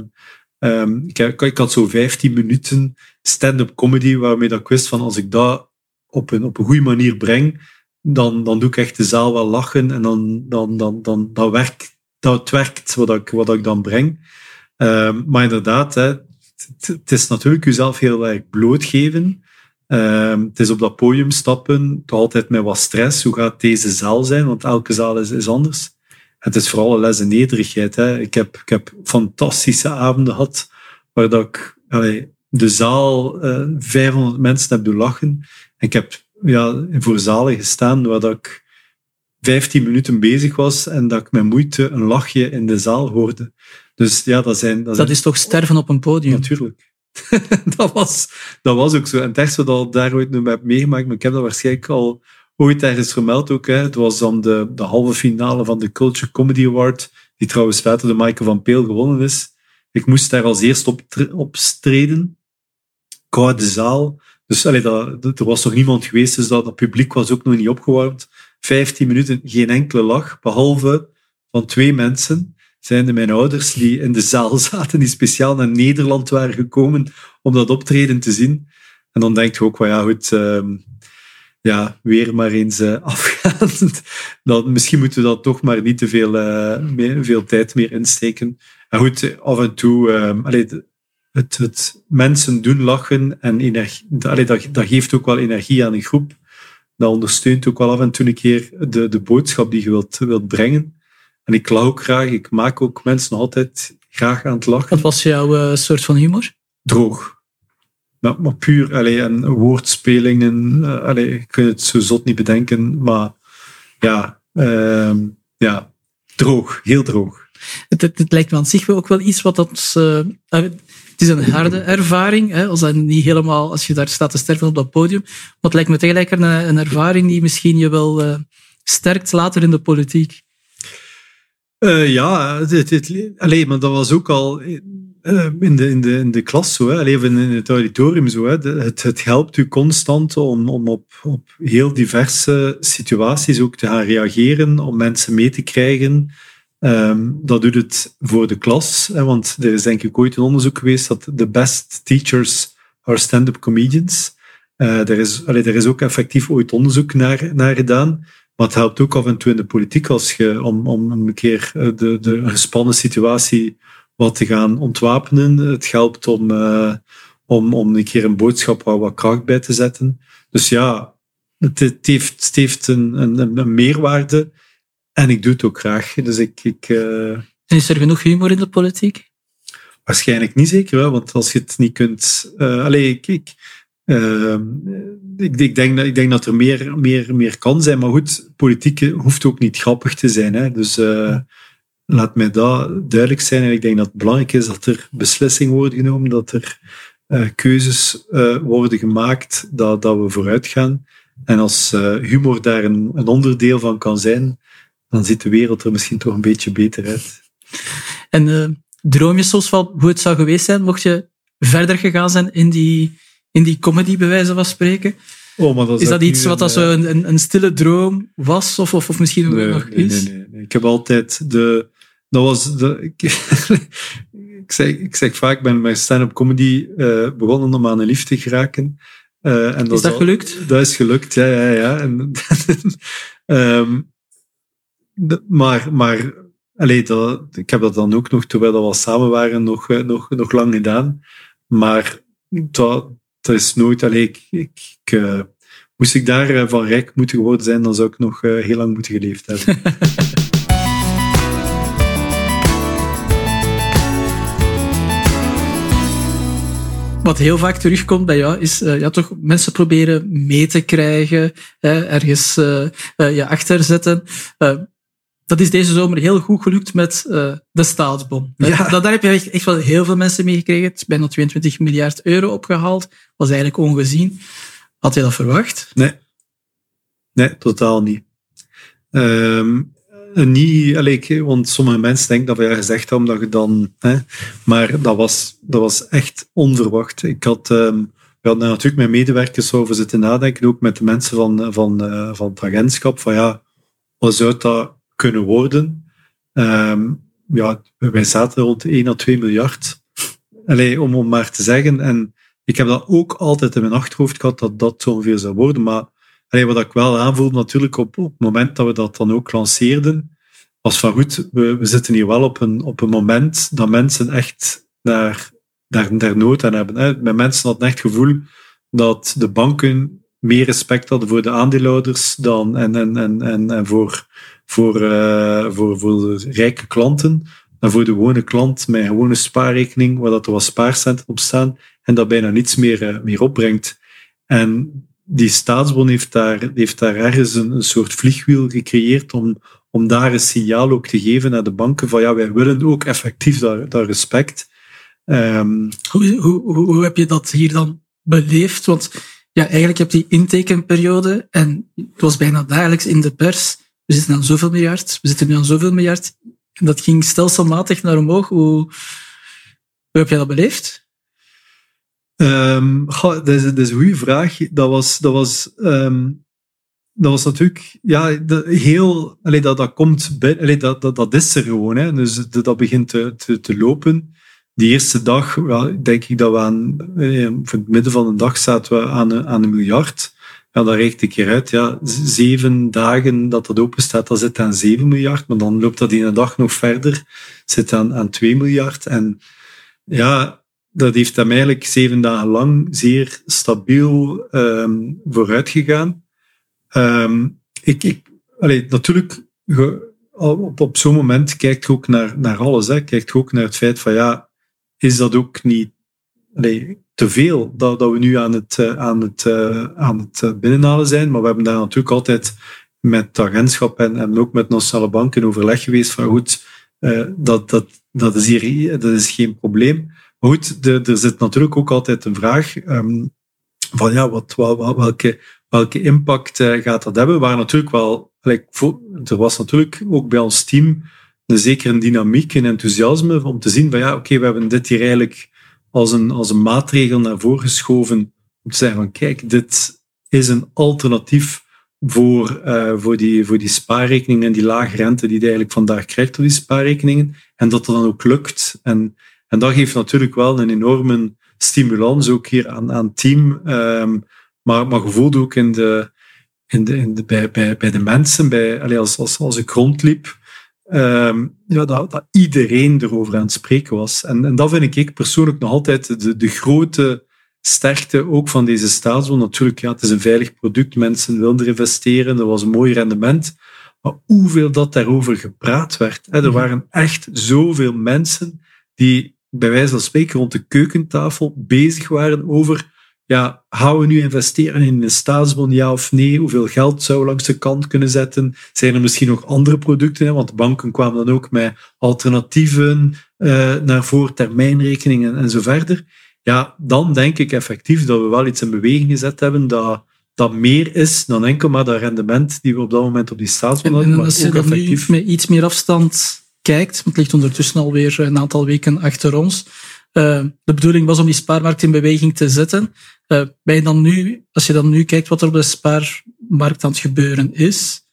um, ik, ik, had zo 15 minuten stand-up comedy waarmee dat ik wist van als ik dat op een, op een goede manier breng, dan, dan doe ik echt de zaal wel lachen en dan, dan, dan, dan, dan werkt, dat werkt wat ik, wat ik dan breng. Um, maar inderdaad, het is natuurlijk jezelf heel erg blootgeven. Um, het is op dat podium stappen, toch altijd met wat stress. Hoe gaat deze zaal zijn? Want elke zaal is, is anders. Het is vooral een les in nederigheid. Hè. Ik, heb, ik heb fantastische avonden gehad waar dat ik de zaal uh, eh, 500 mensen heb doen lachen. Ik heb ja, voor zalen gestaan waar dat ik 15 minuten bezig was en dat ik met moeite een lachje in de zaal hoorde. Dus ja, dat zijn... Dat, dat is toch sterven op een podium? Natuurlijk. <laughs> dat, was, dat was ook zo. En het eerste dat ik daar ooit nu heb meegemaakt, maar ik heb dat waarschijnlijk al ooit ergens vermeld ook. Hè. Het was dan de, de halve finale van de Culture Comedy Award, die trouwens later de Michael van Peel gewonnen is. Ik moest daar als eerst op, op streden. Koude zaal. Dus allee, dat, er was nog niemand geweest, dus dat, publiek was ook nog niet opgewarmd. 15 minuten, geen enkele lach, behalve van twee mensen. Zijn de mijn ouders die in de zaal <laughs> zaten, die speciaal naar Nederland waren gekomen om dat optreden te zien. En dan denk je ook, well, ja goed, uh, ja, weer maar eens <laughs> uh, afgaan. misschien moeten we dat toch maar niet te veel, uh, meer, veel tijd meer insteken. En goed, af en toe, allee, het, het mensen doen lachen en energie, allee, dat, dat geeft ook wel energie aan een groep. Dat ondersteunt ook wel af en toe een keer de, de boodschap die je wilt, wilt brengen. En ik lach ook graag, ik maak ook mensen altijd graag aan het lachen. Wat was jouw uh, soort van humor? Droog. Maar, maar puur, allee, en woordspelingen, uh, allee, ik kan het zo zot niet bedenken, maar ja, uh, ja droog, heel droog. Het, het, het, lijkt me aan zich wel ook wel iets wat dat... Uh, het is een harde ervaring, hè, als, niet helemaal, als je daar staat te sterven op dat podium. Maar het lijkt me tegelijk een, een ervaring die misschien je wel uh, sterkt later in de politiek. Uh, ja, maar dat was ook al uh, in, de, in, de, in de klas zo, hè, alleen in het auditorium zo. Het, het helpt u constant om, om op, op heel diverse situaties ook te gaan reageren, om mensen mee te krijgen. Um, dat doet het voor de klas, hè, want er is denk ik ooit een onderzoek geweest dat de best teachers are stand-up comedians. Uh, er, is, allee, er is ook effectief ooit onderzoek naar, naar gedaan. Maar het helpt ook af en toe in de politiek als je, om, om een keer eh, de, de gespannen situatie wat te gaan ontwapenen. Het helpt om, uh, om, om een keer een boodschap waar wat kracht bij te zetten. Dus ja, het, heeft, heeft een, een meerwaarde. En ik doe het ook graag. Dus ik, ik, uh... En is er genoeg humor in de politiek? Waarschijnlijk niet zeker, wel, want als je het niet kunt. Uh, allee, ik, ik, uh, ik, ik, denk, dat, ik denk dat er meer, meer, meer kan zijn. Maar goed, politiek hoeft ook niet grappig te zijn. Hè. Dus laat mij dat duidelijk zijn. En ik denk dat het belangrijk is dat er beslissingen worden genomen, dat er keuzes worden gemaakt, dat, dat we vooruit gaan. En als humor daar een, een onderdeel van kan zijn, dan ziet de wereld er misschien toch een beetje beter uit. En uh, droom je soms van hoe het zou geweest zijn mocht je verder gegaan zijn in die, in die comedy, bij wijze van spreken? Oh, maar dat is, dat iets wat dat zo een, een, een, stille droom was? Of, of, of misschien nee, nog nee, is? Nee, nee, nee. Ik heb altijd de... Dat was de... Ik, <laughs> zeg, ik zeg vaak, ik ben met stand-up comedy uh, begonnen om aan een liefde te geraken. Uh, en dat is dat gelukt? Dat is gelukt, ja, ja, ja. En, <laughs> um, maar, maar allee, dat, ik heb dat dan ook nog, terwijl we al samen waren, nog, nog, nog lang gedaan. Maar dat, dat is nooit, allee, ik, ik, ik moest ik daar van rijk moeten geworden zijn, dan zou ik nog heel lang moeten geleefd hebben. <laughs> wat heel vaak terugkomt bij jou, is ja, toch mensen proberen mee te krijgen, hè, ergens je achter zetten. Dat is deze zomer heel goed gelukt met de staatsbon. Ja. Dat, daar heb je echt, echt wel heel veel mensen mee gekregen. Het is bijna 22 miljard euro opgehaald. was eigenlijk ongezien. Had je dat verwacht? Nee. Nee, totaal niet. Um, eh, niet, allee, want sommige mensen denken dat we ja gezegd hebben dat je dan, hè, maar dat was, dat was echt onverwacht. Ik had, um, we hadden natuurlijk met medewerkers over zitten nadenken, ook met de mensen van, van, uh, van het agentschap, van ja, wat zou dat kunnen worden? Um, ja, wij zaten rond 1 à 2 miljard. Allee, om, om maar te zeggen. En ik heb dat ook altijd in mijn achterhoofd gehad, dat dat zo ongeveer zou worden. Maar wat ik wel aanvoel natuurlijk op, op het moment dat we dat dan ook lanceerden, was van goed, we, we zitten hier wel op een, op een moment dat mensen echt daar, daar, daar nood aan hebben. Hè. Met mensen hadden echt het gevoel dat de banken meer respect hadden voor de aandeelhouders dan, en, en, en, en, en voor, voor, uh, voor, voor de rijke klanten dan voor de gewone klant met een gewone spaarrekening, waar dat er wat spaarcenten op staan en dat bijna niets meer, uh, meer opbrengt. En die staatsbon heeft daar, heeft daar ergens een, soort vliegwiel gecreëerd om, om daar een signaal ook te geven naar de banken van ja, wij willen ook effectief dat, dat respect. Um, hoe, hoe, hoe heb je dat hier dan beleefd? Want ja, eigenlijk heb je die intekenperiode en het was bijna dagelijks in de pers. We zitten aan zoveel miljard, we zitten nu aan zoveel miljard. En dat ging stelselmatig naar omhoog. Hoe, heb jij dat beleefd? Um, dat, is, is een goede vraag. Dat was, dat was, um, dat was natuurlijk, ja, heel, allee, dat, dat komt allee, dat, dat, dat is er gewoon. Hè. Dus dat, begint te, te, te lopen. Die eerste dag, ja, denk ik dat we aan, eh, voor het midden van de dag zaten we aan, aan een miljard. Ja, dan reikt ik eruit. Ja, zeven dagen dat dat open staat, dan zit aan 7 miljard. Maar dan loopt dat in een dag nog verder, zit aan, aan 2 miljard. En ja, dat heeft hem eigenlijk zeven dagen lang zeer stabiel um, vooruit gegaan. Um, ik, ik, allee, natuurlijk, op, op zo'n moment kijkt je ook naar, naar alles. Hè. Kijkt je ook naar het feit van, ja, is dat ook niet allee, te veel dat, we nu aan het, uh, aan het, uh, aan het uh, binnenhalen zijn? Maar we hebben daar natuurlijk altijd met het agentschap en, en ook met Nationale Bank in overleg geweest van, goed, dat, dat, dat, is hier, dat is geen probleem. Maar goed, de, er zit natuurlijk ook altijd een vraag um, van ja, wat, welke, welke impact gaat dat hebben? Waar natuurlijk wel, er was natuurlijk ook bij ons team een zekere dynamiek en enthousiasme om te zien van ja, oké, we hebben dit hier eigenlijk als een, als een maatregel naar voren geschoven om te zeggen van kijk, dit is een alternatief voor, uh, voor, die, voor die spaarrekeningen en die lage rente die je eigenlijk vandaag krijgt door die spaarrekeningen. En dat dat dan ook lukt. En en dat geeft natuurlijk wel een enorme stimulans ook hier aan, aan het team. Um, maar, maar gevoeld ook in de, in de, in de, bij, bij, bij de mensen, bij, allez, als, als, als ik rondliep, um, ja, dat, dat iedereen erover aan het spreken was. En, en dat vind ik persoonlijk nog altijd de, de grote sterkte ook van deze staatsbond. Natuurlijk, ja, het is een veilig product, mensen willen er investeren, er was een mooi rendement. Maar hoeveel dat daarover gepraat werd. Hè? Er mhm. waren echt zoveel mensen die bij wijze van spreken rond de keukentafel bezig waren over ja, gaan we nu investeren in een staatsbon, ja of nee? Hoeveel geld zou we langs de kant kunnen zetten? Zijn er misschien nog andere producten? Want banken kwamen dan ook met alternatieven uh, naar voortermijnrekeningen en zo verder. Ja, dan denk ik effectief dat we wel iets in beweging gezet hebben dat, dat meer is dan enkel maar dat rendement die we op dat moment op die staatsbon hadden. En, en als je dan nu met iets meer afstand kijkt, het ligt ondertussen alweer een aantal weken achter ons. Uh, de bedoeling was om die spaarmarkt in beweging te zetten. Uh, ben dan nu, als je dan nu kijkt wat er op de spaarmarkt aan het gebeuren is,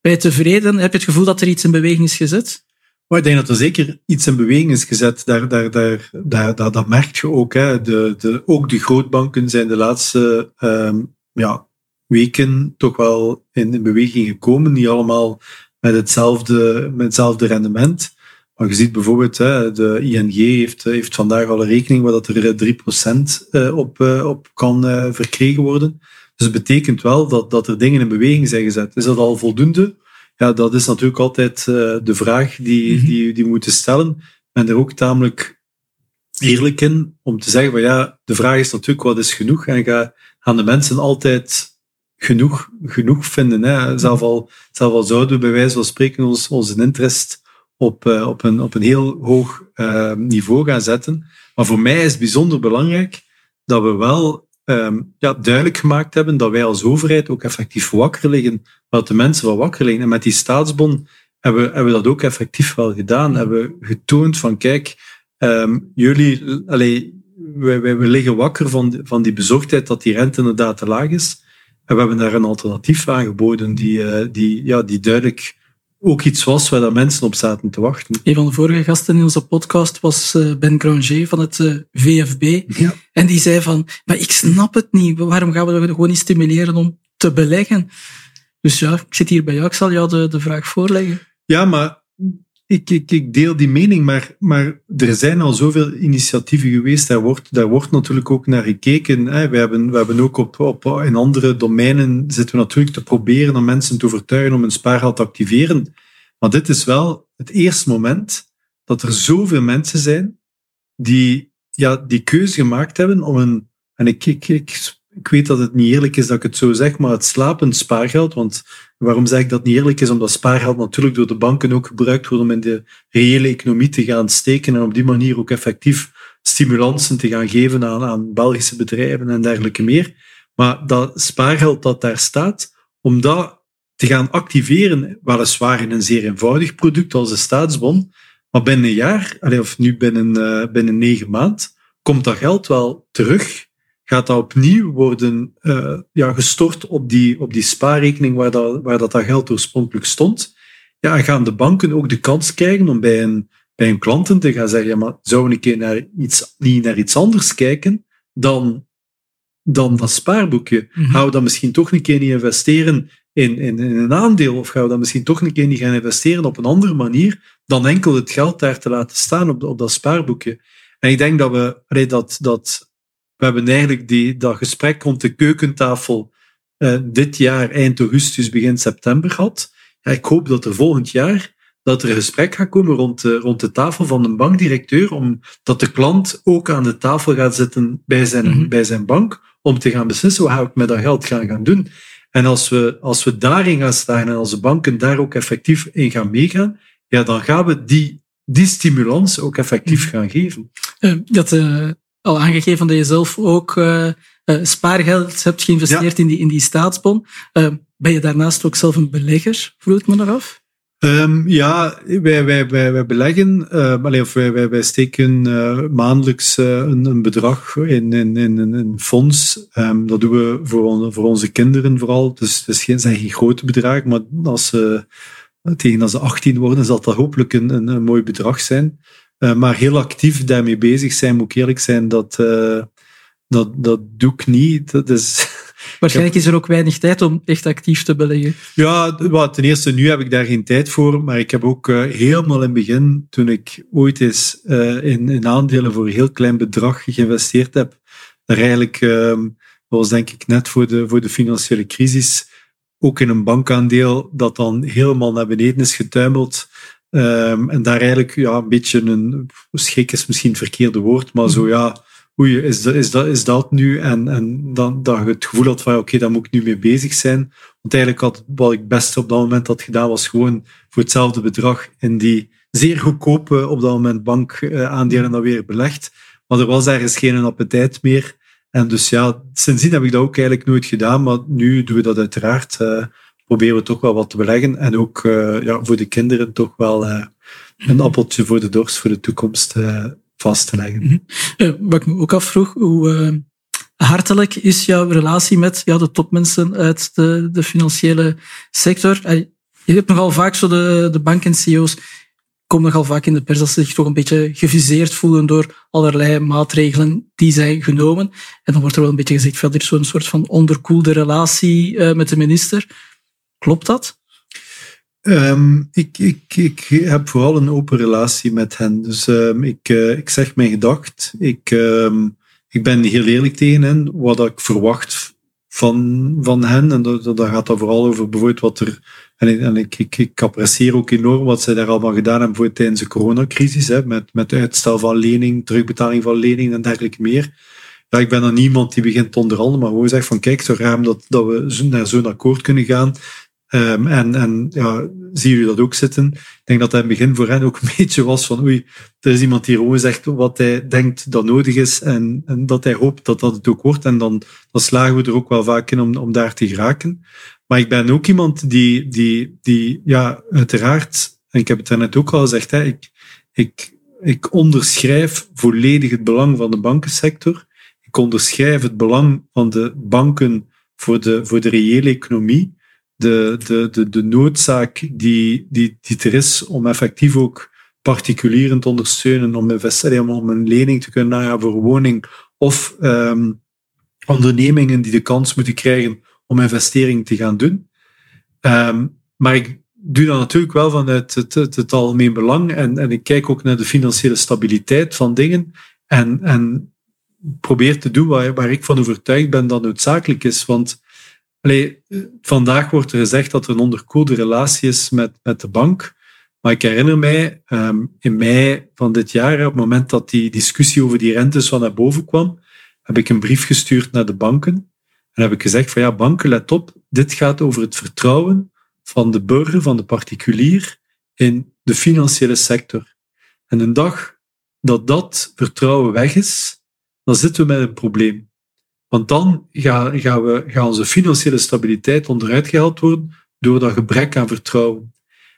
ben je tevreden? Heb je het gevoel dat er iets in beweging is gezet? Maar ik denk dat er zeker iets in beweging is gezet. Daar, daar, daar, dat, dat merk je ook. Hè. De, de, ook de grootbanken zijn de laatste um, ja, weken toch wel in, in beweging gekomen. Niet allemaal met hetzelfde, met hetzelfde rendement. Maar je ziet bijvoorbeeld, hè, de ING heeft, heeft vandaag al een rekening waar dat er 3% op, op kan verkregen worden. Dus het betekent wel dat, dat er dingen in beweging zijn gezet. Is dat al voldoende? Ja, dat is natuurlijk altijd de vraag die, mhm. die, die we moeten stellen. Ben er ook tamelijk eerlijk in om te zeggen van ja, de vraag is natuurlijk wat is genoeg en ga, gaan de mensen altijd genoeg, genoeg vinden. Hè. Zelf, al, zelf al zouden we bij wijze van spreken ons, onze interest op, uh, op, een, op een heel hoog uh, niveau gaan zetten. Maar voor mij is het bijzonder belangrijk dat we wel um, ja, duidelijk gemaakt hebben dat wij als overheid ook effectief wakker liggen, dat de mensen wel wakker liggen. En met die staatsbon hebben we, hebben we dat ook effectief wel gedaan. Hebben we getoond van kijk, um, jullie, allee, wij, wij, we liggen wakker van, van die bezorgdheid dat die rente inderdaad te laag is. En we hebben daar een alternatief aangeboden die, uh, die, ja, die duidelijk ook iets was waar dat mensen op zaten te wachten. Een van de vorige gasten in onze podcast was uh, Ben Granger van het uh, VFB. Ja. En die zei van, maar ik snap het niet. Waarom gaan we er gewoon niet stimuleren om te beleggen? Dus ja, ik zit hier bij jou. Ik zal jou de, de vraag voorleggen. Ja, maar ik, ik, ik deel die mening, maar, maar er zijn al zoveel initiatieven geweest. Daar wordt, daar wordt natuurlijk ook naar gekeken. We, hebben, we hebben ook op, in andere domeinen zitten we natuurlijk te proberen om mensen te overtuigen om een spaargeld te activeren. Maar dit is wel het eerste moment dat er zoveel mensen zijn die ja, die keuze gemaakt hebben om een. En ik, ik, ik ik weet dat het niet eerlijk is dat ik het zo zeg, maar het slapend spaargeld, want waarom zeg ik dat niet eerlijk is? Omdat spaargeld natuurlijk door de banken ook gebruikt wordt om in de reële economie te gaan steken en op die manier ook effectief stimulansen te gaan geven aan, aan Belgische bedrijven en dergelijke meer. Maar dat spaargeld dat daar staat, om dat te gaan activeren, weliswaar in een zeer eenvoudig product als de staatsbon, maar binnen een jaar, of nu binnen, uh, binnen negen maanden, komt dat geld wel terug gaat dat opnieuw worden uh, ja, gestort op die, op die spaarrekening waar dat, waar dat, dat geld oorspronkelijk stond. Ja, en gaan de banken ook de kans krijgen om bij een, bij een klanten te gaan zeggen, ja, maar we een keer naar iets, niet naar iets anders kijken dan, dan dat spaarboekje? Mm Gaan we dan misschien toch een keer niet investeren in, in, in, een aandeel? Of gaan we dan misschien toch een keer niet gaan investeren op een andere manier dan enkel het geld daar te laten staan op, op dat spaarboekje? En ik denk dat we, dat, dat we hebben eigenlijk die, dat gesprek rond de keukentafel uh, dit jaar, eind augustus, begin september gehad. Ja, ik hoop dat er volgend jaar dat er een gesprek gaat komen rond de, rond de tafel van een bankdirecteur, omdat de klant ook aan de tafel gaat zitten bij zijn, mm -hmm. bij zijn bank, om te gaan beslissen wat ga ik met dat geld gaan, gaan doen. En als we, als we daarin gaan staan en als de banken daar ook effectief in gaan meegaan, ja, dan gaan we die, die stimulans ook effectief mhm. gaan geven. Uh, dat, uh, al aangegeven dat je zelf ook uh, uh, spaargeld hebt geïnvesteerd in, die, in die staatsbon. Uh, ben je daarnaast ook zelf een belegger? Vroeg me eraf. Um, ja, wij, wij, wij, wij beleggen, uh, of wij, wij, wij steken uh, maandelijks uh, een, een, bedrag in, in, in, in een fonds. Um, dat doen we voor, on, voor onze kinderen vooral. Dus het geen, zijn geen grote bedragen, maar als ze, tegen als ze 18 worden, zal dat hopelijk een, een, een mooi bedrag zijn. Uh, maar heel actief daarmee bezig zijn, moet ik eerlijk zijn, dat, uh, dat, dat doe ik niet. Dat is, <laughs> Waarschijnlijk is er ook weinig tijd om echt actief te beleggen. Ja, well, ten eerste, nu heb ik daar geen tijd voor, maar ik heb ook uh, helemaal in het begin, toen ik ooit eens in, in aandelen voor een heel klein bedrag geïnvesteerd heb, daar eigenlijk, dat was denk ik net voor de, voor de financiële crisis, ook in een bankaandeel dat dan helemaal naar beneden is getuimeld Um, en daar eigenlijk ja, een beetje een schik is misschien het verkeerde woord, maar zo ja, oei, is dat, is dat, is dat nu? En, en dan dat je het gevoel had van oké, okay, daar moet ik nu mee bezig zijn. Want eigenlijk had wat ik best op dat moment had gedaan, was gewoon voor hetzelfde bedrag in die zeer goedkope op dat moment bankaandelen dan weer belegd. Maar er was ergens geen appetijt meer. En dus ja, sindsdien heb ik dat ook eigenlijk nooit gedaan, maar nu doen we dat uiteraard. Uh, proberen we toch wel wat te beleggen. En ook uh, ja, voor de kinderen toch wel uh, een appeltje voor de dorst voor de toekomst uh, vast te leggen. Mm -hmm. wat ik me ook afvroeg, hoe hartelijk is jouw relatie met ja, de topmensen uit de, de financiële sector? Je hebt nogal vaak zo de, de banken CEO's komen nogal vaak in de pers dat ze zich toch een beetje geviseerd voelen door allerlei maatregelen die zijn genomen. En dan wordt er wel een beetje gezegd, dat er zo'n soort van onderkoelde relatie met de minister. Klopt dat? Ehm, ik, ik, ik heb vooral een open relatie met hen. Dus um, ik, uh, ik zeg mijn gedacht. Ik, um, ik ben heel eerlijk tegen hen. Wat ik verwacht van, van hen. En dat, dat gaat dan vooral over bijvoorbeeld wat er. En, en ik, ik, ik apprecieer ook enorm wat zij daar allemaal gedaan hebben voor tijdens de coronacrisis. Hè, met, met uitstel van lening, terugbetaling van lening en dergelijke meer. Ja, ik ben dan niemand die begint te onderhandelen, maar gewoon zegt van kijk, zo raam dat, dat we naar zo'n akkoord kunnen gaan. Um, en, en ja, zien jullie dat ook zitten? Ik denk dat dat in het begin voor hen ook een <laughs> beetje was van oei, er is iemand die gewoon zegt wat hij denkt dat nodig is en, en dat hij hoopt dat dat het ook wordt. En dan, dan slagen we er ook wel vaak in om, om daar te geraken. Maar ik ben ook iemand die, die, die ja, uiteraard, en ik heb het net ook al gezegd, hè, ik, ik, ik onderschrijf volledig het belang van de bankensector. Ik onderschrijf het belang van de banken voor de, voor de reële economie de, de, de, de noodzaak die, die, die er is om effectief ook particulieren te ondersteunen, om, om een lening te kunnen nagaan voor woning, of um, ondernemingen die de kans moeten krijgen om investeringen te gaan doen. Um, maar ik doe dat natuurlijk wel vanuit het, het, het algemeen belang en, en ik kijk ook naar de financiële stabiliteit van dingen en, en probeer te doen waar, waar ik van overtuigd ben dat noodzakelijk is. Want Allee, vandaag wordt er gezegd dat er een onderkoelde relatie is met, met de bank. Maar ik herinner mij, um, in mei van dit jaar, op het moment dat die discussie over die rentes van naar boven kwam, heb ik een brief gestuurd naar de banken. En heb ik gezegd van ja, banken, let op, dit gaat over het vertrouwen van de burger, van de particulier, in de financiële sector. En een dag dat dat vertrouwen weg is, dan zitten we met een probleem. Want dan gaan, we, gaan onze financiële stabiliteit onderuit gehaald worden door dat gebrek aan vertrouwen.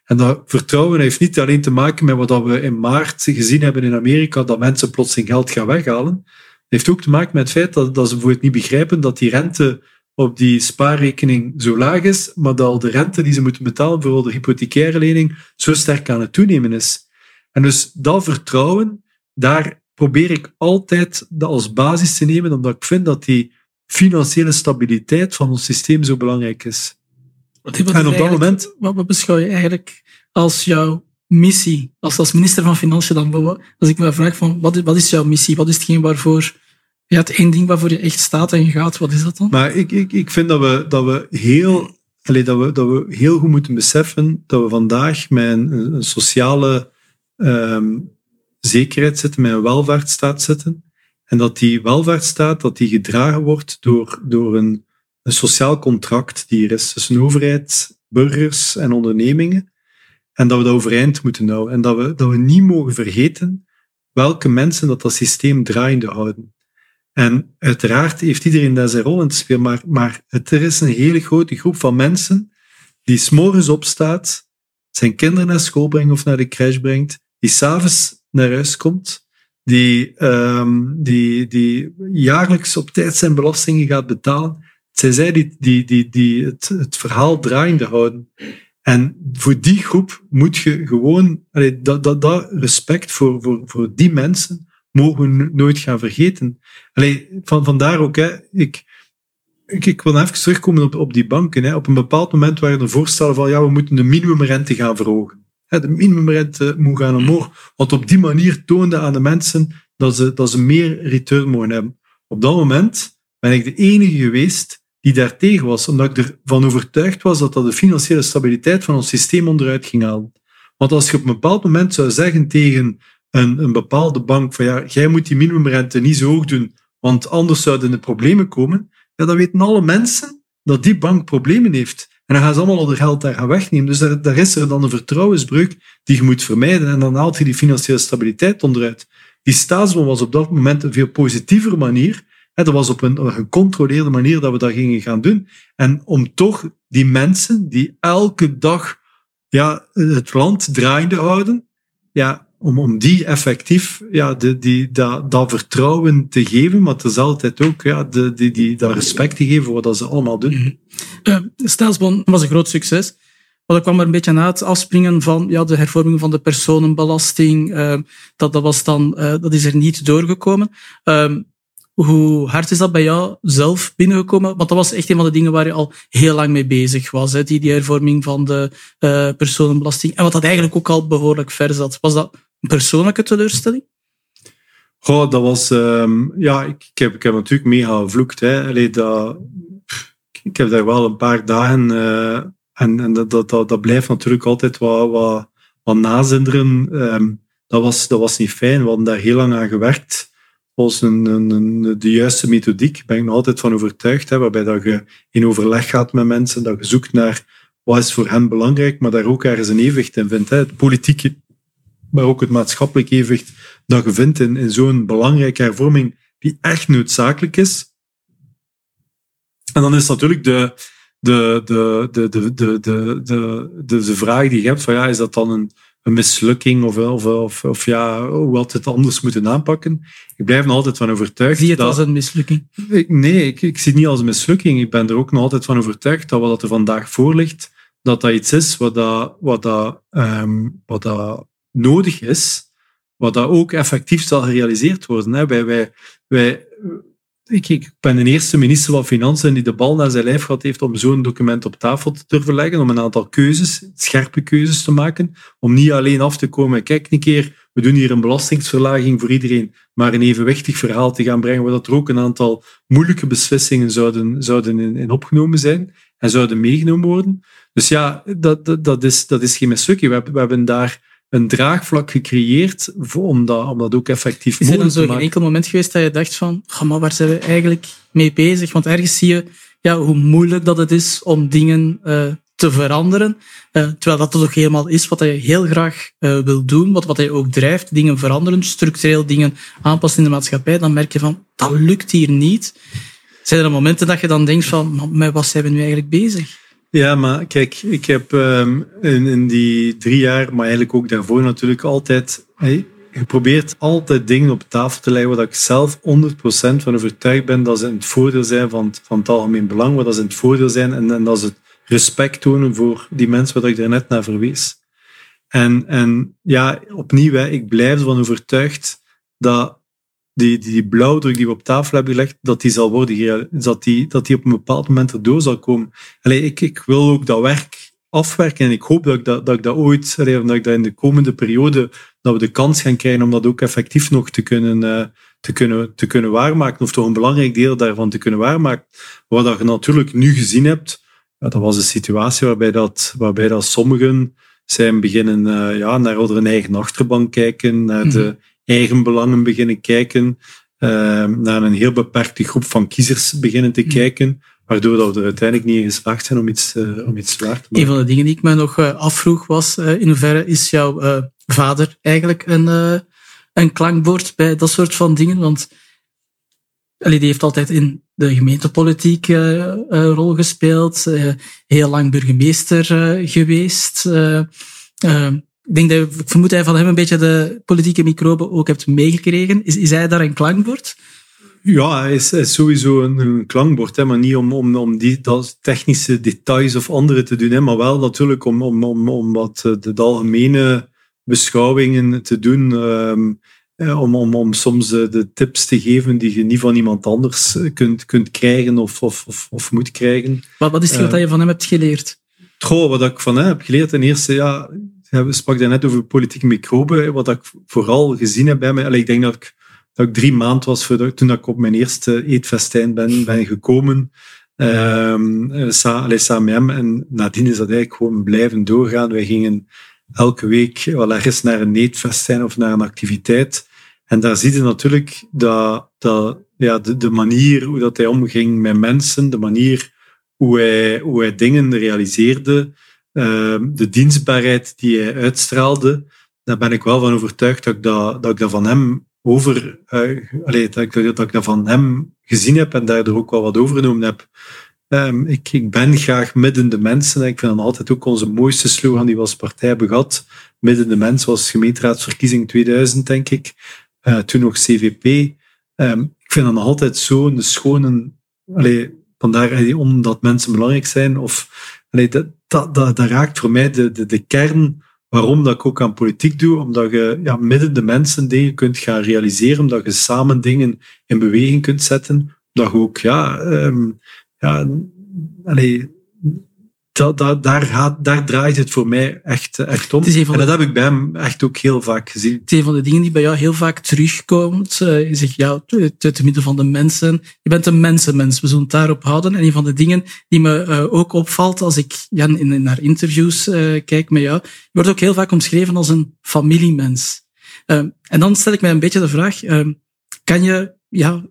En dat vertrouwen heeft niet alleen te maken met wat we in maart gezien hebben in Amerika, dat mensen plotseling geld gaan weghalen. Het heeft ook te maken met het feit dat, dat ze bijvoorbeeld niet begrijpen dat die rente op die spaarrekening zo laag is, maar dat de rente die ze moeten betalen voor de hypothecaire lening zo sterk aan het toenemen is. En dus dat vertrouwen, daar probeer ik altijd dat als basis te nemen, omdat ik vind dat die financiële stabiliteit van ons systeem zo belangrijk is. Wat, en op dat moment... Wat beschouw je eigenlijk als jouw missie? Als, als minister van Financiën dan, als ik me vraag van, wat is, wat is jouw missie? Wat is hetgeen waarvoor... Ja, het één ding waarvoor je echt staat en gaat, wat is dat dan? Maar ik, ik, ik vind dat we, dat we heel Allee, dat, we, dat we heel goed moeten beseffen dat we vandaag met een, een sociale um, zekerheid zitten, met een welvaartsstaat zitten. En dat die welvaartsstaat dat die gedragen wordt door, door een, een sociaal contract die er is tussen overheid, burgers en ondernemingen. En dat we dat overeind moeten houden. En dat we, dat we niet mogen vergeten welke mensen dat dat systeem draaiende houden. En uiteraard heeft iedereen daar zijn rol in te spelen, maar, maar er is een hele grote groep van mensen die s'morgens opstaat, zijn kinderen naar school brengt of naar de crash brengt, die s'avonds naar huis komt, die, um, die, die jaarlijks op tijd zijn belastingen gaat betalen. Zij zij die, die, die, die het, het verhaal draaiende houden. En voor die groep moet je gewoon, dat, dat, dat respect voor, voor, voor die mensen mogen we nooit gaan vergeten. Allee, van, vandaar ook, hè, ik, ik, ik wil even terugkomen op, op die banken. Hè. Op een bepaald moment waren er voorstellen van, ja, we moeten de minimumrente gaan verhogen de minimumrente moet gaan omhoog. Want op die manier toonde aan de mensen dat ze, dat ze meer return mogen hebben. Op dat moment ben ik de enige geweest die daartegen was, omdat ik ervan overtuigd was dat dat de financiële stabiliteit van ons systeem onderuit ging halen. Want als je op een bepaald moment zou zeggen tegen een, een bepaalde bank van ja, jij moet die minimumrente niet zo hoog doen, want anders zouden er problemen komen, ja, dan weten alle mensen dat die bank problemen heeft. En dan gaan ze allemaal al de geld daar gaan wegnemen. Dus daar, daar, is er dan een vertrouwensbreuk die je moet vermijden. En dan haalt je die financiële stabiliteit onderuit. Die staatsbond was op dat moment een veel positievere manier. Dat was op een gecontroleerde manier dat we dat gingen gaan doen. En om toch die mensen die elke dag ja, het land draaiende houden, ja, om, om die effectief ja, de, die, dat, dat vertrouwen te geven, maar altijd ook ja, de, die, die, dat respect te geven voor wat ze allemaal doen. Mm -hmm. was een groot succes. Maar dat kwam er een beetje na het afspringen van ja, de hervorming van de personenbelasting. Uh, dat, dat, was dan, uh, dat is er niet doorgekomen. Uh, Hoe hard is dat bij jou zelf binnengekomen? Want dat was echt een van de dingen waar je al heel lang mee bezig was. Hè? Die, die hervorming van de personenbelasting. En wat dat eigenlijk ook al behoorlijk ver zat. Was dat persoonlijke teleurstelling? Goh, dat was... Um, ja, ik, ik, heb, ik heb natuurlijk mega gevloekt. Hè. Dat, ik heb daar wel een paar dagen... Uh, en en dat, dat, dat, blijft natuurlijk altijd wat, wat, wat nazinderen. Um, dat, was, dat was niet fijn. We hadden daar heel lang aan gewerkt een, een, een, de juiste methodiek. ben ik nog altijd van overtuigd. Hè, waarbij dat je in overleg gaat met mensen, dat je zoekt naar wat is voor hen belangrijk, maar daar ook ergens een evenwicht in vindt. Hè. Het politieke, maar ook het maatschappelijk evenwicht dat je vindt in, in zo'n belangrijke hervorming die echt noodzakelijk is. En dan is natuurlijk de, de, de, de, de, de, de, de, de, vraag die je hebt van ja, is dat dan een, een mislukking of, of, of, of ja, hoe had het anders moeten aanpakken? Ik blijf er altijd van overtuigd. Zie je het als een mislukking? nee, ik, ik zie het niet als een mislukking. Ik ben er ook nog altijd van overtuigd dat wat er vandaag voor ligt, dat dat iets is wat, dat, wat, dat, um, wat dat nodig is, wat dat ook effectief zal gerealiseerd worden. Hè. Wij, wij, wij, ik, ben de eerste minister van Financiën die de bal naar zijn lijf gehad heeft om zo'n document op tafel te durven leggen, om een aantal keuzes, scherpe keuzes te maken, om niet alleen af te komen, kijk een keer, we doen hier een belastingsverlaging voor iedereen, maar een evenwichtig verhaal te gaan brengen, waar dat er ook een aantal moeilijke beslissingen zouden, zouden in, in opgenomen zijn en zouden meegenomen worden. Dus ja, dat, dat, dat, is, dat is geen mislukking. We, we hebben daar een draagvlak gecreëerd om dat, om dat ook effectief mogelijk te maken. Is er zo geen enkel moment geweest dat je dacht van, maar waar zijn we eigenlijk mee bezig? Want ergens zie je ja, hoe moeilijk dat het is om dingen uh, te veranderen. Uh, terwijl dat toch helemaal is wat je heel graag uh, wil doen, wat, wat je ook drijft, dingen veranderen, structureel dingen aanpassen in de maatschappij, dan merk je van, dat lukt hier niet. Zijn er momenten dat je dan denkt van, met wat zijn we nu eigenlijk bezig? Ja, maar kijk, ik heb um, in, in, die drie jaar, maar eigenlijk ook daarvoor natuurlijk altijd geprobeerd altijd dingen op tafel te leggen waar ik zelf 100% van overtuigd ben dat ze in het voordeel zijn van van het algemeen belang, waar dat ze in het voordeel zijn en, en dat ze het respect tonen voor die mensen waar ik er net naar verwees. En, en ja, opnieuw, ik blijf ervan overtuigd dat die, die, blauwdruk die we op tafel hebben gelegd, dat die zal worden, dat die, dat die op een bepaald moment erdoor zal komen. Allee, ik, ik wil ook dat werk afwerken en ik hoop dat ik dat, dat, ik dat ooit, allee, dat ik dat in de komende periode, dat we de kans gaan krijgen om dat ook effectief nog te kunnen, uh, te kunnen, te kunnen waarmaken, of toch een belangrijk deel daarvan te kunnen waarmaken. Wat dat je natuurlijk nu gezien hebt, ja, dat was een situatie waarbij dat, waarbij dat sommigen zijn beginnen uh, ja, naar hun eigen achterbank kijken, naar de mhm eigen belangen beginnen kijken, uh, naar een heel beperkte groep van kiezers beginnen te mm. kijken, waardoor dat we er uiteindelijk niet in geslaagd zijn om iets, uh, om iets waar te maken. Een van de dingen die ik me nog uh, afvroeg was, in hoeverre is jouw vader eigenlijk een, een klankbord bij dat soort van dingen? Want allee, die heeft altijd in de gemeentepolitiek een rol gespeeld, heel lang burgemeester geweest. Ik denk dat, ik vermoed van hem een beetje de politieke microben ook hebt meegekregen. Is, is hij daar een klankbord? Ja, hij is, is sowieso een, een, klankbord, hè, maar niet om, om, om die dat technische details of andere te doen, hè, maar wel natuurlijk om, om, om, om wat eh, de, de algemene beschouwingen te doen. Um, om, om, om soms de, de, tips te geven die je niet van iemand anders kunt, kunt krijgen of, of, of, of moet krijgen. Wat, wat is het uh, wat je van hem hebt geleerd? Goh, wat ik van hem heb geleerd, ten eerste, ja, we spraken net over politieke microben. Wat ik vooral gezien heb bij mij. Ik denk dat ik, dat ik drie maanden was toen ik op mijn eerste eetfestijn ben, ben gekomen. Um, samen met hem. En nadien is dat eigenlijk gewoon blijven doorgaan. Wij gingen elke week wel ergens naar een eetfestijn of naar een activiteit. En daar zie je natuurlijk dat, dat ja, de, de manier hoe dat hij omging met mensen, de manier hoe hij, hoe hij dingen realiseerde, Ehm, de dienstbaarheid die hij uitstraalde, daar ben ik wel van overtuigd dat ik dat, dat, ik dat van hem over, uh, allee, dat, ik, dat ik dat van hem gezien heb en daardoor ook wel wat overgenomen heb. Um, ik, ik ben graag midden de mensen. Ik vind dan altijd ook onze mooiste slogan die we als partij hebben gehad. Midden de mensen was gemeenteraadsverkiezing 2000, denk ik. Uh, toen nog CVP. Ehm, ik vind dan altijd zo'n schone... Allee, vandaar omdat mensen belangrijk zijn. Of, allee, dat, dat, dat, dat raakt voor mij de, de, de kern waarom dat ik ook aan politiek doe, omdat je ja, midden de mensen dingen kunt gaan realiseren, omdat je samen dingen in beweging kunt zetten, dat je ook, ja, um, ja allez, dat, dat, daar, gaat, daar draait het voor mij echt, echt om. En dat heb ik bij hem echt ook heel vaak gezien. Het is een van de dingen die bij jou heel vaak terugkomt. Uh, je zegt, ja, te midden van de mensen. Je bent een mensenmens, we zullen het daarop houden. En een van de dingen die me uh, ook opvalt als ik Jan, in, naar interviews uh, kijk met jou, je wordt ook heel vaak omschreven als een familiemens. en dan stel ik mij een beetje de vraag, kan je ja,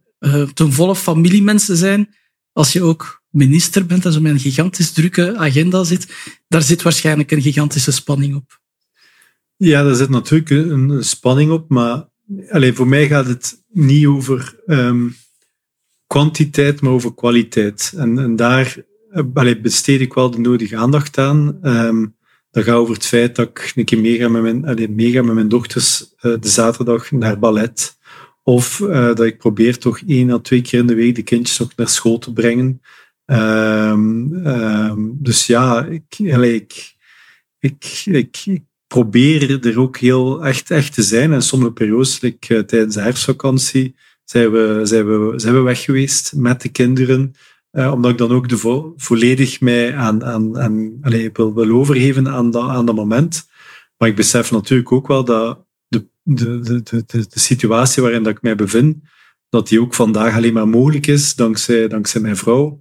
ten volle familiemensen zijn als je ook minister bent en zo met een gigantisch drukke agenda zit, daar zit waarschijnlijk een gigantische spanning op. Ja, daar zit natuurlijk een, spanning op, maar allez, voor mij gaat het niet over um, kwantiteit, maar over kwaliteit. En, en daar eh, allez, besteed ik wel de nodige aandacht aan. Um, dat gaat over het feit dat ik een keer meega met mijn, met mijn dochters uh, de zaterdag naar ballet. Of uh, dat ik probeer toch één à twee keer in de week de kindjes ook naar school te brengen. Um, um, dus ja, ik, ik, ik, ik, probeer er ook heel echt, echt te zijn. En sommige periodes, like, uh, tijdens de herfstvakantie, zijn we, zijn, we, zijn we weg geweest met de kinderen. Uh, omdat ik dan ook de vo volledig mij aan, aan, aan allez, wil, wil overgeven aan aan dat moment. Maar ik besef natuurlijk ook wel dat de, de, de, de, situatie waarin dat ik mij bevind, dat die ook vandaag alleen maar mogelijk is dankzij, dankzij mijn vrouw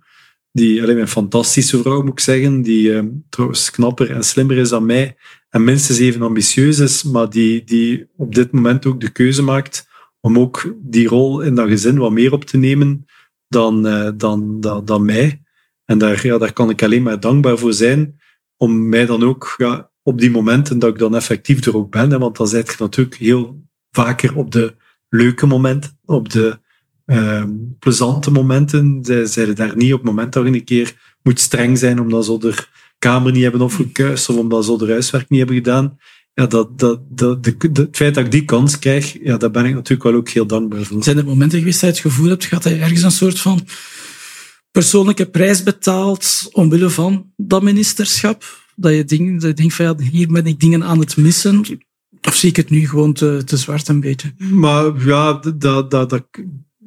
die alleen een fantastische vrouw, moet ik zeggen, die uh, trouwens knapper en slimmer is dan mij en minstens even ambitieus is, maar die, die op dit moment ook de keuze maakt om ook die rol in dat gezin wat meer op te nemen dan, dan, dan, dan mij. En daar, ja, daar kan ik alleen maar dankbaar voor zijn, om mij dan ook ja, op die momenten dat ik dan effectief er ook ben, want dan zit je natuurlijk heel vaker op de leuke momenten, op de uh, plezante momenten. Zij zeiden daar niet op het moment dat je een keer moet streng zijn omdat ze de kamer niet hebben opgekuist of omdat ze de huiswerk niet hebben gedaan. Ja, dat, dat, dat, de, het feit dat ik die kans krijg, ja, daar ben ik natuurlijk wel ook heel dankbaar voor. Zijn er momenten geweest dat je het gevoel hebt, gaat hij ergens een soort van persoonlijke prijs betaald omwille van dat ministerschap? Dat je, ding, dat je denkt van ja, hier ben ik dingen aan het missen. Of zie ik het nu gewoon te, te zwart een beetje? Maar ja, dat, dat, dat,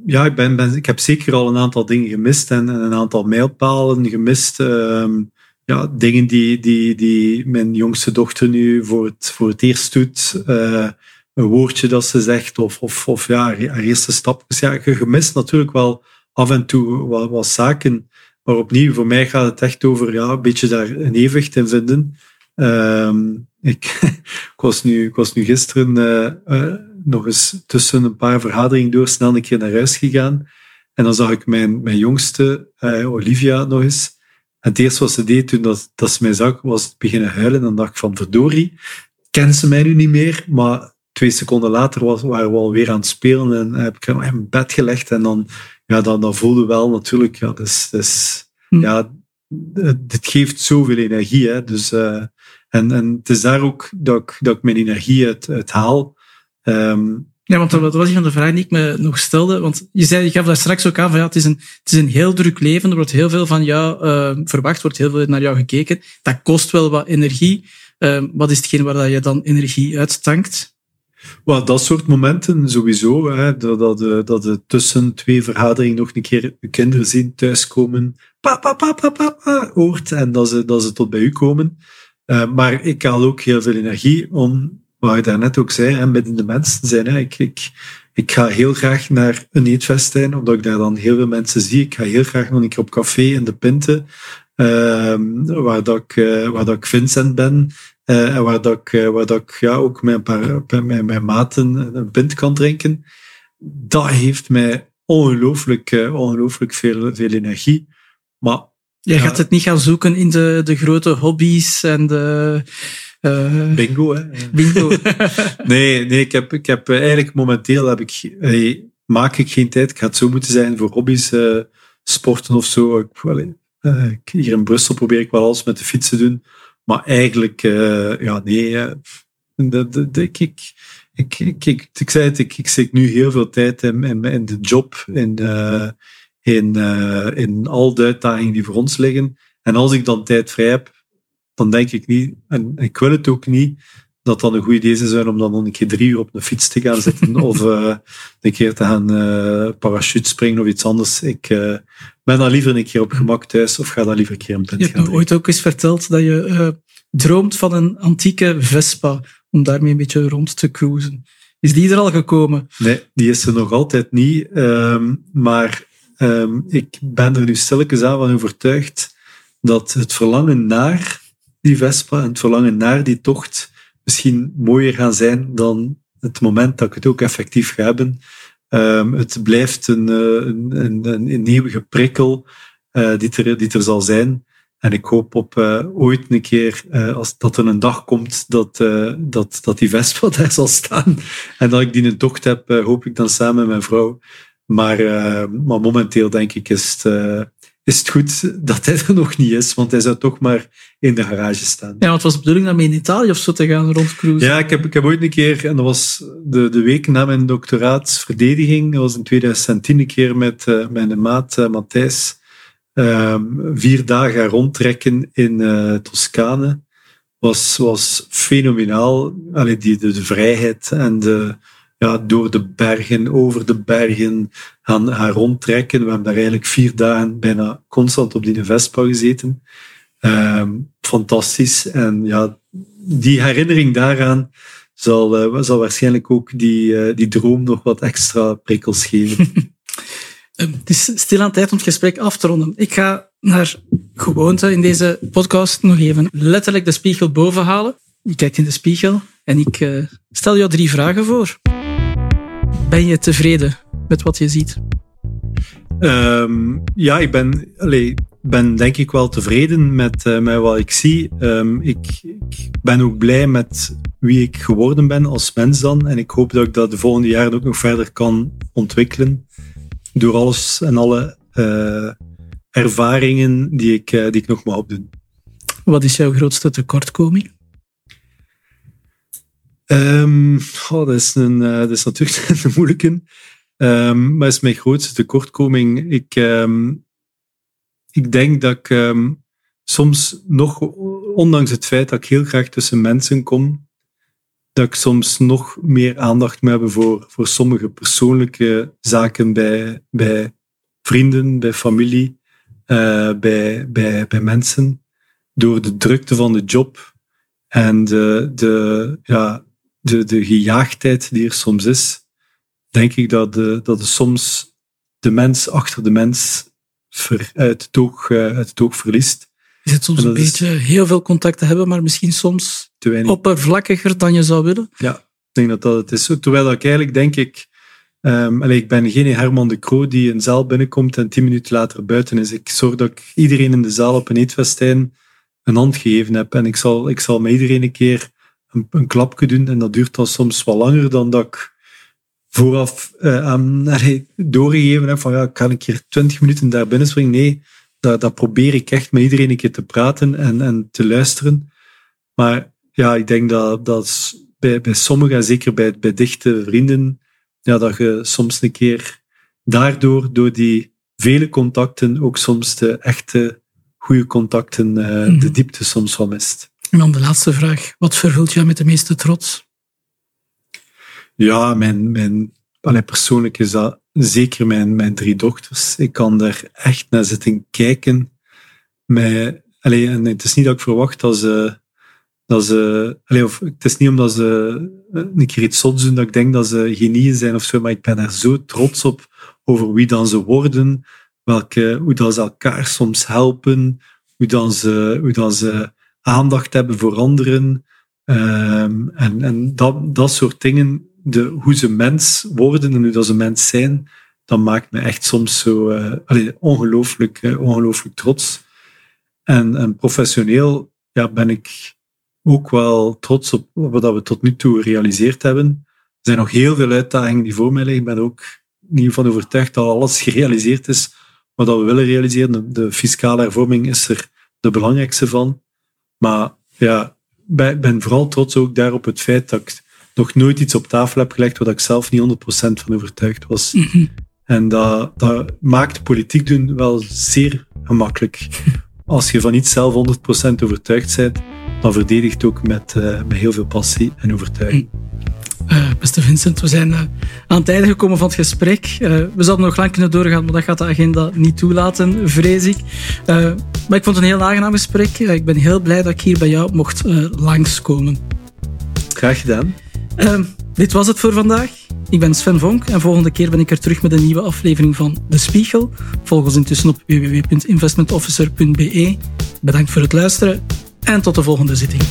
ja, ik, ben, ben, ik heb zeker al een aantal dingen gemist en, en een aantal mijlpalen gemist. Um, ja, dingen die, die, die mijn jongste dochter nu voor het, voor het eerst doet. Uh, een woordje dat ze zegt, of, of, of ja, haar eerste stap. Dus ja, je gemist natuurlijk wel af en toe wat, wat zaken. Maar opnieuw, voor mij gaat het echt over ja, een beetje daar een evenwicht in vinden. Um, <laughs> ik, was nu, nu gisteren uh, uh, nog eens tussen een paar vergaderingen door snel een keer naar huis gegaan. En dan zag ik mijn, mijn jongste, uh, Olivia, nog eens. En het eerste wat ze deed toen dat, dat ze mij zag, was beginnen huilen. En dan dacht ik van, verdorie, kent ze mij nu niet meer? Maar twee seconden later was, waren we alweer aan het spelen en heb ik hem in bed gelegd. En dan, ja, dan, dan voelde wel natuurlijk, ja, dus, dus, hm. ja, dit geeft zoveel energie. Hè? Dus, uh, en, en het is daar ook dat ik, dat ik mijn energie uit, uit haal. Um, ja, want dat was een van de vragen die ik me nog stelde. Want je zei, je gaf daar straks ook aan van ja, het is een, het is een heel druk leven. Er wordt heel veel van jou uh, verwacht, wordt heel veel naar jou gekeken. Dat kost wel wat energie. Uh, wat is hetgeen waar je dan energie uittankt? Well, dat soort momenten sowieso. Hè, dat, dat, dat de tussen twee vergaderingen nog een keer je kinderen zien thuiskomen. Papa, papa, papa, hoort. En dat ze, dat ze tot bij u komen. Uh, maar ik haal ook heel veel energie om wat je daarnet ook zei, midden de mensen zijn. Hè. Ik, ik, ik ga heel graag naar een eetfestijn, omdat ik daar dan heel veel mensen zie. Ik ga heel graag nog een keer op café in de Pinte, uh, waar, dat ik, uh, waar dat ik Vincent ben. Uh, en waar dat ik, uh, waar dat ik ja, ook met een paar met mijn maten een pint kan drinken. Dat heeft mij ongelooflijk, uh, ongelooflijk veel, veel energie. Maar, Je gaat het niet gaan zoeken in de, de grote hobby's en de uh, bingo, hè? Bingo. <laughs> <laughs> nee, nee ik, heb, ik heb eh, eigenlijk momenteel heb ik, maak ik geen tijd. Ik ga het zo moeten zijn voor hobby's, uh, sporten of zo. Ik, uh, hier in Brussel probeer ik wel alles met de fiets te doen. Maar eigenlijk, ja, nee. De, ik, ik, ik, ik, ik, zei het, ik, ik zit nu heel veel tijd in, in, de job, in, in, in al de uitdagingen die voor ons liggen. En als ik dan tijd vrij heb, dan denk ik niet, en ik wil het ook niet, dat dan een goed idee zou zijn om dan een keer drie uur op een fiets te gaan zitten <laughs> of uh, een keer te gaan uh, parachute springen of iets anders. Ik uh, ben dan liever een keer op gemak thuis of ga dan liever een keer een pint Je hebt ooit ook eens verteld dat je droomt van een antieke Vespa om daarmee een beetje rond te cruisen. Is die er al gekomen? Nee, die is er nog altijd niet. Um, maar um, ik ben er nu stilletjes aan van overtuigd dat het verlangen naar die Vespa en het verlangen naar die tocht misschien mooier gaan zijn dan het moment dat ik het ook effectief ga hebben. Um, het blijft een, eh, een, een, een, eeuwige prikkel uh, die, er, die er zal zijn. En ik hoop op uh, ooit een keer, als dat er een dag komt, dat, dat, dat die Vespa <laughs> daar zal staan. En dat ik die een tocht heb, hoop ik dan samen met mijn vrouw. Maar, maar momenteel denk ik is het, is het goed dat hij er nog niet is, want hij zou toch maar in de garage staan. Ja, want was de bedoeling om in Italië of zo te gaan rondcruisen? Ja, ik heb, ik heb ooit een keer, en dat was de, de week na mijn doctoraatsverdediging, dat was in 2010 een keer met mijn maat Matthijs, Um, vier dagen rondtrekken in uh, Toscane was, was fenomenaal. Allee, die, de, de, vrijheid en de, ja, door de bergen, over de bergen gaan, gaan rondtrekken. We hebben daar eigenlijk vier dagen bijna constant op die Vespa gezeten. Um, fantastisch. En ja, die herinnering daaraan zal, uh, zal waarschijnlijk ook die, uh, die droom nog wat extra prikkels geven. <laughs> Ehm, het is stilaan tijd om het gesprek af te ronden. Ik ga naar gewoonte in deze podcast nog even letterlijk de spiegel boven halen. Je kijkt in de spiegel en ik uh, stel jou drie vragen voor. Ben je tevreden met wat je ziet? Um, ja, ik ben, allez, ben denk ik wel tevreden met, uh, met wat ik zie. Um, ik, ik, ben ook blij met wie ik geworden ben als mens dan. En ik hoop dat ik dat de volgende jaren ook nog verder kan ontwikkelen door alles en alle uh, ervaringen die ik, uh, die ik nog mag opdoen. Wat is jouw grootste tekortkoming? Um, dat, is een, uh, dat natuurlijk <laughs> een moeilijke. Um, maar is mijn grootste tekortkoming. Ik, um, ik denk dat ik soms nog, ondanks het feit dat ik heel graag tussen mensen kom, dat ik soms nog meer aandacht moet hebben voor, voor sommige persoonlijke zaken bij, bij vrienden, bij familie, uh, bij, bij, bij mensen. Door de drukte van de job en de, de, ja, de, de gejaagdheid die er soms is, denk ik dat, de, dat de soms de mens achter de mens ver, uit, het oog, uit het oog verliest. Is het soms een beetje heel veel contact te hebben, maar misschien soms te weinig. oppervlakkiger dan je zou willen? Ja, ik denk dat dat het is. Terwijl ik eigenlijk denk ik, um, ik ben geen Herman de Croo die een zaal binnenkomt en tien minuten later buiten is. Ik zorg dat ik iedereen in de zaal op een eetfestijn een hand gegeven heb. En ik zal, ik zal met iedereen een keer een, een klapje doen. En dat duurt dan soms wat langer dan dat ik vooraf uh, aan, <laughs> doorgegeven heb van ja, kan ik hier twintig minuten daar binnen springen? Nee, dat, dat probeer ik echt met iedereen een keer te praten en, en te luisteren. Maar ja, ik denk dat, dat bij, bij sommigen, zeker bij, bij dichte vrienden, ja, dat je soms een keer daardoor, door die vele contacten, ook soms de echte goede contacten, uh, mm -hmm. de diepte soms wel mist. En dan de laatste vraag. Wat vervult jou met de meeste trots? Ja, mijn, mijn, allee, persoonlijk is dat zeker mijn, mijn drie dochters. Ik kan daar echt naar zitten kijken. Allee, en het is niet dat ik verwacht dat ze. Dat ze allee, of, het is niet omdat ze een keer iets zots doen dat ik denk dat ze genieën zijn of zo, maar ik ben er zo trots op over wie dan ze worden, welke, hoe dat ze elkaar soms helpen, hoe dan ze, hoe dan ze aandacht hebben voor anderen. Um, en en dat, dat soort dingen de, hoe ze mens worden en hoe dat ze mens zijn, dat maakt me echt soms zo uh, ongelooflijk, uh, ongelooflijk trots. En, en professioneel ja, ben ik ook wel trots op wat we tot nu toe gerealiseerd hebben. Er zijn nog heel veel uitdagingen die voor mij liggen. Ik ben ook niet van overtuigd dat alles gerealiseerd is wat we willen realiseren. De, de fiscale hervorming is er de belangrijkste van. Maar ja, ik ben vooral trots ook daar op het feit dat ik nog nooit iets op tafel heb gelegd waar ik zelf niet 100% van overtuigd was. En dat, dat maakt politiek doen wel zeer gemakkelijk. als je van iets zelf 100% overtuigd bent, dan verdedigt ook met, uh, met heel veel passie en overtuiging. Uh, beste Vincent, we zijn uh, aan het einde gekomen van het gesprek. we zouden nog lang kunnen doorgaan, maar dat gaat de agenda niet toelaten, vrees ik. maar ik vond het een heel aangenaam gesprek. ik ben heel blij dat ik hier bij jou mocht langskomen. Graag gedaan. dit was het voor vandaag. Ik ben Sven Vonk en volgende keer ben ik er terug met een nieuwe aflevering van De Spiegel. Volg ons intussen op www.investmentofficer.be. Bedankt voor het luisteren en tot de volgende zitting.